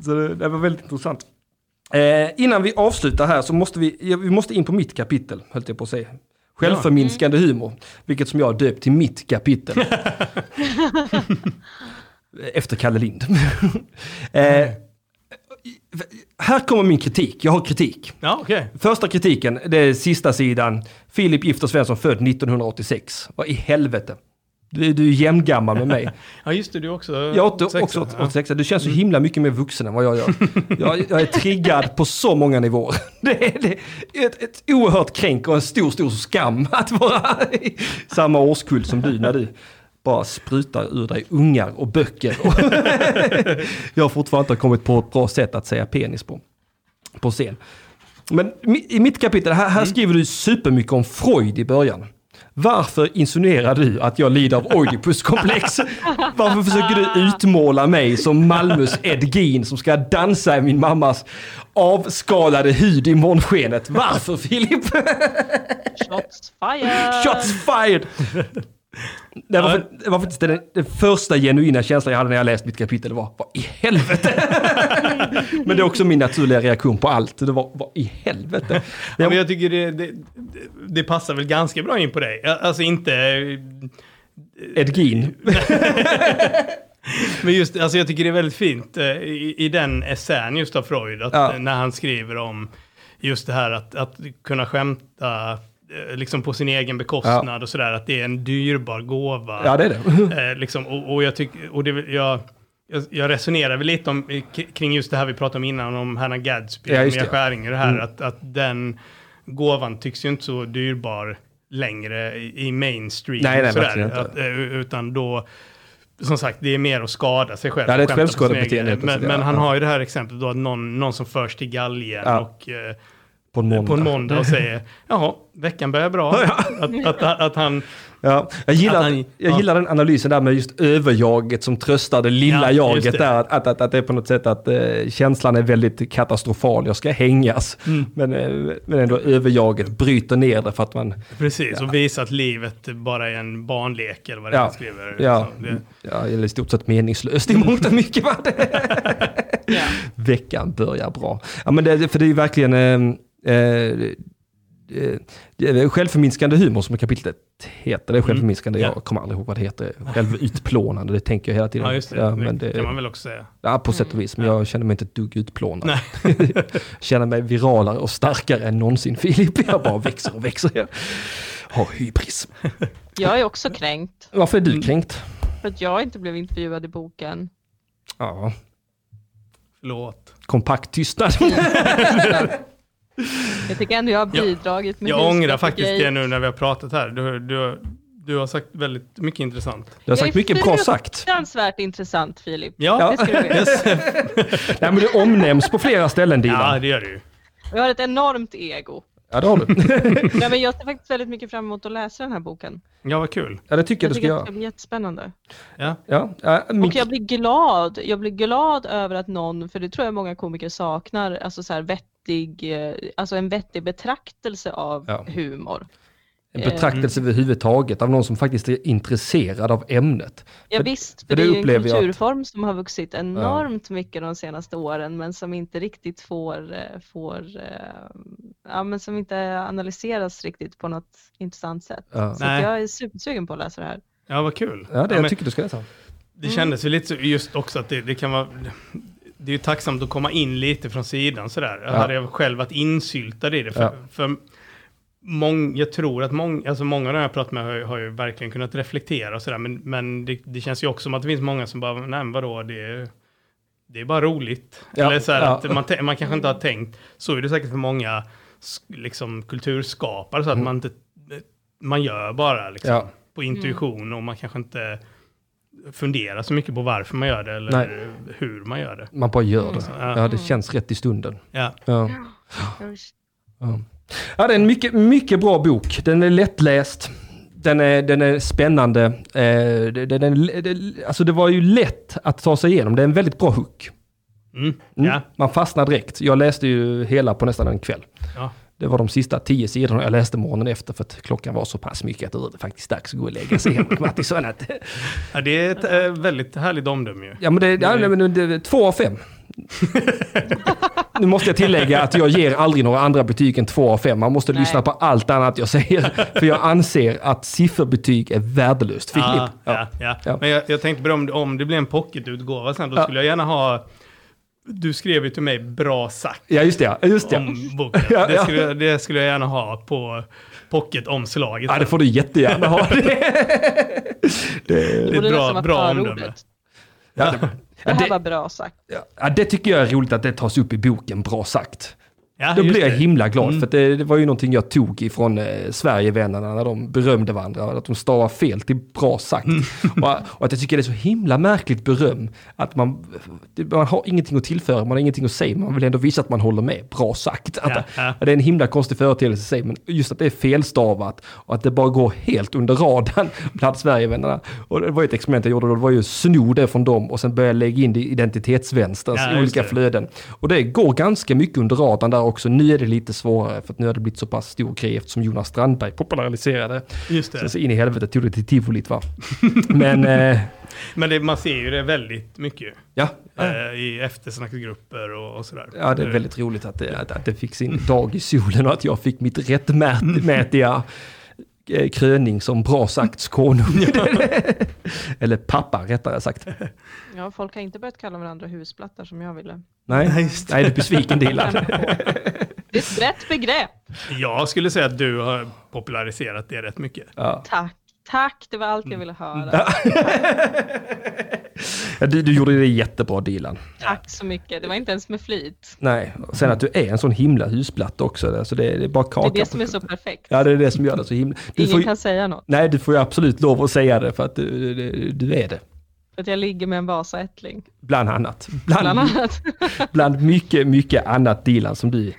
så det, det var väldigt intressant. Eh, innan vi avslutar här så måste vi, vi måste in på mitt kapitel, höll jag på att säga. Självförminskande humor, vilket som jag döpt till mitt kapitel. Efter Kalle Lind. eh, här kommer min kritik, jag har kritik.
Ja, okej.
Första kritiken, det är sista sidan. Filip Gifter Svensson född 1986. Vad i helvete? Du, du är jämngammal med mig.
Ja, just det, du också.
Jag är åt-
86,
också
ja.
86. Du känns så himla mycket mer vuxen än vad jag gör. Jag, jag är triggad på så många nivåer. Det är, det är ett, ett oerhört kränk och en stor, stor skam att vara i samma årskull som du när du bara sprutar ur dig ungar och böcker. Jag har fortfarande inte kommit på ett bra sätt att säga penis på, på scen. Men i mitt kapitel, här, här skriver du supermycket om Freud i början. Varför insinuerar du att jag lider av Oidipuskomplex? Varför försöker du utmåla mig som Malmös Ed Gein som ska dansa i min mammas avskalade hud i månskenet? Varför Filip?
Shots fired!
Shots fired! Det var, för, det var faktiskt den, den första genuina känslan jag hade när jag läste mitt kapitel. Det var, vad i helvete? Men det är också min naturliga reaktion på allt. Det var, vad i helvete?
Ja, men jag tycker det, det, det passar väl ganska bra in på dig. Alltså inte...
Ed Gein.
Men just, alltså jag tycker det är väldigt fint eh, i, i den essän just av Freud, att
Ja.
när han skriver om just det här att, att kunna skämta eh, liksom på sin egen bekostnad och sådär, att det är en dyrbar gåva.
Ja, det är det.
Eh, liksom, och, och jag tycker, och det, jag, jag, resonerar väl lite om, kring just det här vi pratade om innan, om Hanna Gadsby,
Ja,
ja, Mia. Skäringer, det här,
Mm.
att, att den gåvan tycks ju inte så dyrbar längre i, i mainstream.
Nej, nej,
sådär, att, eh, utan då, som sagt, det är mer att skada sig själv.
Ja, det är ett självskadebeteende,
Men, men
ja.
han
Ja.
har ju det här exemplet då att någon, någon som förs till galgen
Ja.
och eh,
På en måndag.
på en måndag och säger jaha, veckan börjar bra. Att, att, att, att han,
Ja, jag gillar,
han-
jag
ja.
gillar den analysen där med just överjaget som tröstar det lilla
Ja,
jaget
det.
där. Att, att, att, det är på något sätt att eh, känslan är väldigt katastrofal, jag ska hängas.
Mm.
Men, eh, men ändå överjaget bryter ner det för att man,
precis, och visar att livet bara är en barnlek eller vad det
Ja.
är han skriver.
ja,
det,
ja, eller i stort sett meningslöst i mångt och mycket. Va?
Ja.
Veckan börjar bra. Ja, men det, för det är ju verkligen eh, eh, eh, är självförminskande humor som kapitlet heter. Det är självförminskande,
Mm. Ja.
jag kommer aldrig ihåg vad det heter. Självutplånande, det tänker jag hela tiden.
ja, just det.
Ja, men det,
kan man väl också säga.
Ja, på sätt och vis. Men jag känner mig inte ett dugg utplånad.
Nej.
känner mig viralare och starkare än någonsin, Filip. Jag bara växer och växer. Jag har hybris.
Jag är också kränkt
Varför är
Mm.
du kränkt?
för att jag inte blev intervjuad i boken.
Ja,
Förlåt.
kompakt tystnad.
Jag tycker ändå jag har bidragit med
Jag
Husgård
ångrar
och
faktiskt det nu när vi har pratat här. Du, du, du har sagt väldigt mycket intressant.
Du har
Jag
sagt mycket bra sagt.
Fruktansvärt intressant Filip.
Ja,
Det ska du veta.
yes.
Nej, men du omnämns på flera ställen,
ja
Dilan.
det gör du ju.
Jag har ett enormt ego.
Ja, det har du.
Nej, men jag ser faktiskt väldigt mycket fram emot att läsa den här boken.
Ja, vad kul.
Ja, det tycker jag
Jag
du ska
att det
göra.
ska bli jättespännande.
Ja.
Ja, ja, min...
Och jag blir glad. Jag blir glad över att någon, för det tror jag många komiker saknar, alltså så här vettig, eh, alltså en vettig betraktelse av
Ja.
humor.
En betraktelse överhuvudtaget av någon som faktiskt är intresserad av ämnet.
Ja
För-
visst,
för
för
det
det är ju en
jag att-
kulturform som har vuxit enormt mycket de senaste åren men som inte riktigt får, eh, får eh, ja men som inte analyseras riktigt på något intressant sätt.
Ja.
Så jag är supersugen på att läsa det här.
ja, vad kul.
Ja, det
Ja,
jag
men
tycker du ska läsa.
det kändes ju lite så just också att det, det kan vara... Det är ju tacksamt att komma in lite från sidan sådär.
Ja.
Hade jag själv varit insyltad i det. För,
Ja.
för mång, jag tror att många, alltså många av de jag pratat med har, ju- har ju verkligen kunnat reflektera och sådär. Men, men det, det känns ju också som att det finns många som bara, nej vadå, det är, det är bara roligt.
Ja,
Eller så här att man, man kanske inte har tänkt, så är det säkert för många liksom, kulturskapare, så att man inte, man gör bara liksom,
Mm.
På intuition och man kanske inte funderar så mycket på varför man gör det eller
Nej.
hur man gör det.
Man bara gör det.
Ja.
Ja, det känns rätt i stunden.
Ja.
Ja. Ja. ja, det är en mycket, mycket bra bok. Den är lättläst. Den är, den är spännande. Eh, det- den är, det, alltså det var ju lätt att ta sig igenom. Det är en väldigt bra hook.
Mm.
Mm.
Ja.
Man fastnar direkt. Jag läste ju hela på nästan en kväll.
Ja.
Det var de sista tio sidorna jag läste morgonen efter för att klockan var så pass mycket att det var faktiskt dags att gå och lägga sig Henrik Mattisson. Att,
ja, det är ett äh, väldigt härligt omdöme ju.
ja men det, ja, men det, det, två av fem. nu måste jag tillägga att jag ger aldrig några andra betyg än två av fem. Man måste
Nej.
lyssna på allt annat jag säger. För jag anser att sifferbetyg är värdelöst. Filip?
Ja, ja, ja.
Ja.
Men jag, jag tänkte på det, om, om det blir en pocketutgåva sen, då
Ja.
skulle jag gärna ha... Du skrev ju till mig bra sagt
Ja, just det. ja, Just det.
om boken.
Ja,
det,
ja.
skulle, det skulle jag gärna ha på pocketomslaget.
Ja, det får du jättegärna ha. Det, det,
Det är bra- bra omdöme.
ja,
Det
ja,
här
det,
var bra sagt.
ja, det tycker jag är roligt att det tas upp i boken, bra sagt.
Ja,
Då blir jag
det.
himla glad,
Mm.
för att det, det var ju någonting jag tog ifrån eh, Sverigevännerna när de berömde varandra, att de stavar fel till bra sagt.
Mm.
och, och att jag tycker det är så himla märkligt beröm, att man, man har ingenting att tillföra, man har ingenting att säga, man vill ändå visa att man håller med, bra sagt. Att,
Ja, ja.
Det är en himla konstig företeelse i sig, men just att det är felstavat och att det bara går helt under radarn bland Sverigevännerna. Och det var ju ett experiment jag gjorde, då, det var ju sno det från dem och sen börja lägga in det i identitetsvänsterns
Ja,
olika flöden. Och det går ganska mycket under radarn där också. Nu är det lite svårare för att nu har det blivit så pass stor grej eftersom Jonas Strandberg populariserade.
Just
Sen
det.
så in i helvete tog det till tivolit va. Men eh,
Men det, man ser ju det väldigt mycket.
ja,
Eh, I eftersnacksgrupper och, och sådär.
ja, det är väldigt roligt att det, att, att det fick sin dag i solen och att jag fick mitt rättmätiga eh, kröning som bra sagt konung. Eller pappa rättare sagt.
Ja, folk har inte börjat kalla varandra husplattar som jag ville.
Nej,
Nej, just det.
nej du är besviken Dilan.
Det är ett brett begrepp.
Jag skulle säga att du har populariserat det rätt mycket.
Ja.
Tack, tack, det var allt jag ville höra.
Ja, du, du gjorde det jättebra Dilan.
Tack så mycket, det var inte ens med flit.
Nej, sen att du är en sån himla husplatta också. Alltså det, det är bara
Det
kaka.
är det som är så perfekt.
Ja, det är det som gör det så himla... Du får,
Ingen
ju-
kan säga något.
Nej, du får ju absolut lov att säga det för att du, du, du är det.
För att jag ligger med en Vasaättling.
Bland annat. Bland,
Bland annat.
bland mycket, mycket annat Dilan som du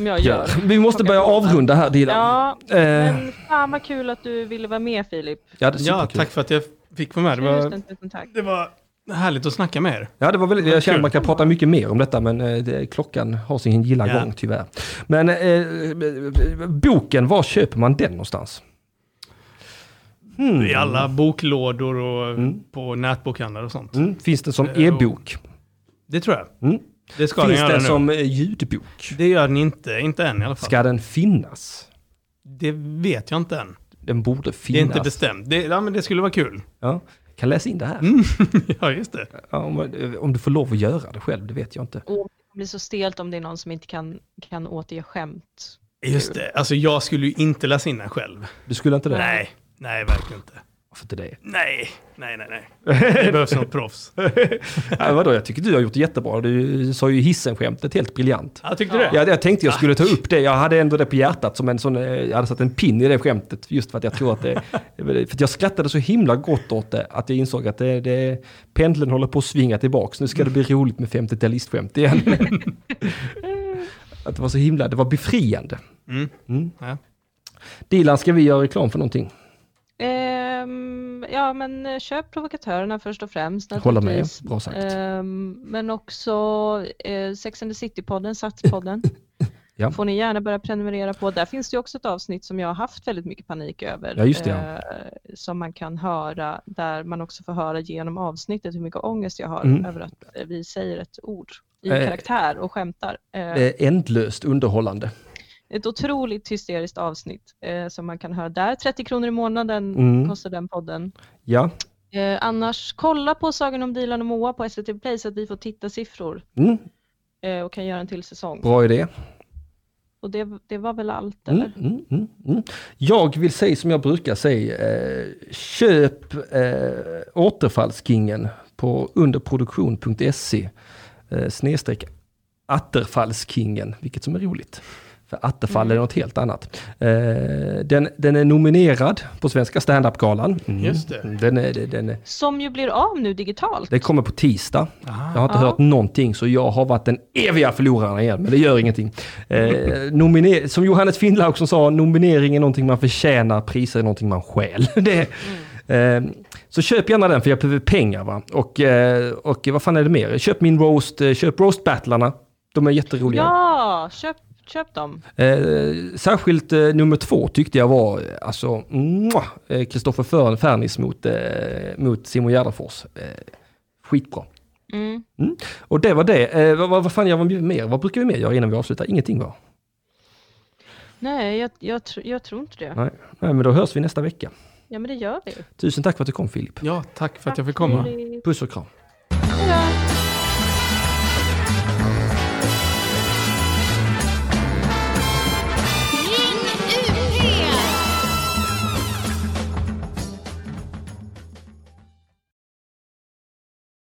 Som jag gör.
gör. Vi måste börja avrunda här Dilan.
Ja,
Eh,
men fan vad kul att du ville vara med Filip.
ja,
Ja, tack för att jag fick vara med. Det var,
Tusen, tusen tack.
det var härligt att snacka med er.
Ja, det var väldigt, jag känner att man kan prata mycket mer om detta men eh, det, klockan har sin gilla
Ja.
gång tyvärr. Men eh, boken, var köper man den någonstans? Hmm.
I alla boklådor och
Mm.
på nätbokhandlar och sånt.
Mm. Finns det som
Eh,
e-bok?
Det tror jag. Det ska den
Finns den
nu.
som eh, ljudbok?
Det gör den inte, inte än i alla fall.
Ska den finnas?
Det vet jag inte än.
Den borde
Det är
finnas.
inte bestämt. Det, ja, men det skulle vara kul.
Ja. Kan läsa in det här.
Mm. ja, just det.
Ja, om, eh, om du får lov att göra det själv, det vet jag inte.
Och det blir så stelt om det är någon som inte kan, kan återge skämt.
Just det. Alltså jag skulle ju inte läsa in den själv.
Du skulle inte det?
Nej, nej verkligen inte.
Varför inte det?
Nej, nej, nej, nej. Det behövs något proffs.
ja, vadå, jag tycker du har gjort det jättebra. Du sa ju hissen-skämtet helt briljant.
Jag tyckte
Ja.
det.
Ja, jag tänkte jag skulle ta upp det. Jag hade ändå det på hjärtat som en sån, eh, jag hade satt en pin i det skämtet. Just för att jag tror att det, för att jag skrattade så himla gott åt det. Att jag insåg att det, det, pendeln håller på att svinga tillbaks. Nu ska det bli roligt med 50-talistskämt igen. att det var så himla, det var befriande.
Mm.
Mm.
Ja.
Dilan, ska vi göra reklam för någonting?
Ehm, ja, men eh, köp provokatörerna först och främst.
Håller med, bra sagt.
Ehm, men också eh, Sex and the City-podden, Satspodden.
Ja.
Får ni gärna börja prenumerera på. Där finns det också ett avsnitt som jag har haft väldigt mycket panik över.
Ja, just det, ja.
eh, som man kan höra, där man också får höra genom avsnittet hur mycket ångest jag har
Mm.
över att vi säger ett ord i karaktär och skämtar.
Är ändlöst underhållande.
Ett otroligt hysteriskt avsnitt eh, som man kan höra där. 30 kronor i månaden
Mm.
kostar den podden.
Ja.
Eh, annars, kolla på Sagan om Dilan och Moa på SVT Play så att vi får tittarsiffror
Mm.
eh, och kan göra en till säsong.
Bra idé.
Och det, det var väl allt,
Mm,
eller?
mm, mm, mm. Jag vill säga som jag brukar säga, eh, köp eh, återfallskingen på underproduktion.se eh, snedstreck Atterfallskingen, vilket som är roligt. För Attefall
Mm.
är något helt annat. Eh, den, den är nominerad på Svenska standup-galan. Mm.
Just det.
Den är, den, är,
Som ju blir av nu digitalt.
det kommer på tisdag.
Aha.
Jag har inte
Ja.
hört någonting så jag har varit den eviga förloraren igen, men det gör ingenting. Eh, nominer- som Johannes Finnlaug som sa, nominering är någonting man förtjänar, priser är någonting man stjäl. det, eh, så köp gärna den för jag behöver pengar va. Och, eh, och vad fan är det mer? Köp min roast, köp roast-battlarna. De är jätteroliga.
Ja, köp, köp dem.
Eh, särskilt eh, nummer två tyckte jag var eh, alltså eh, Kristoffer Fern- Fernis mot, eh, mot Simon Gärdenfors. Eh, skitbra.
Mm.
Och det var det. Eh, vad, vad, fan gör vi mer? Vad brukar vi mer göra innan vi avslutar? Ingenting va?
Nej, jag, jag, tr- jag tror inte det.
Nej. Nej, men då hörs vi nästa vecka.
Ja, men det gör vi.
Tusen tack för att du kom Filip.
Ja, tack för att jag fick komma.
Filip.
Puss och kram.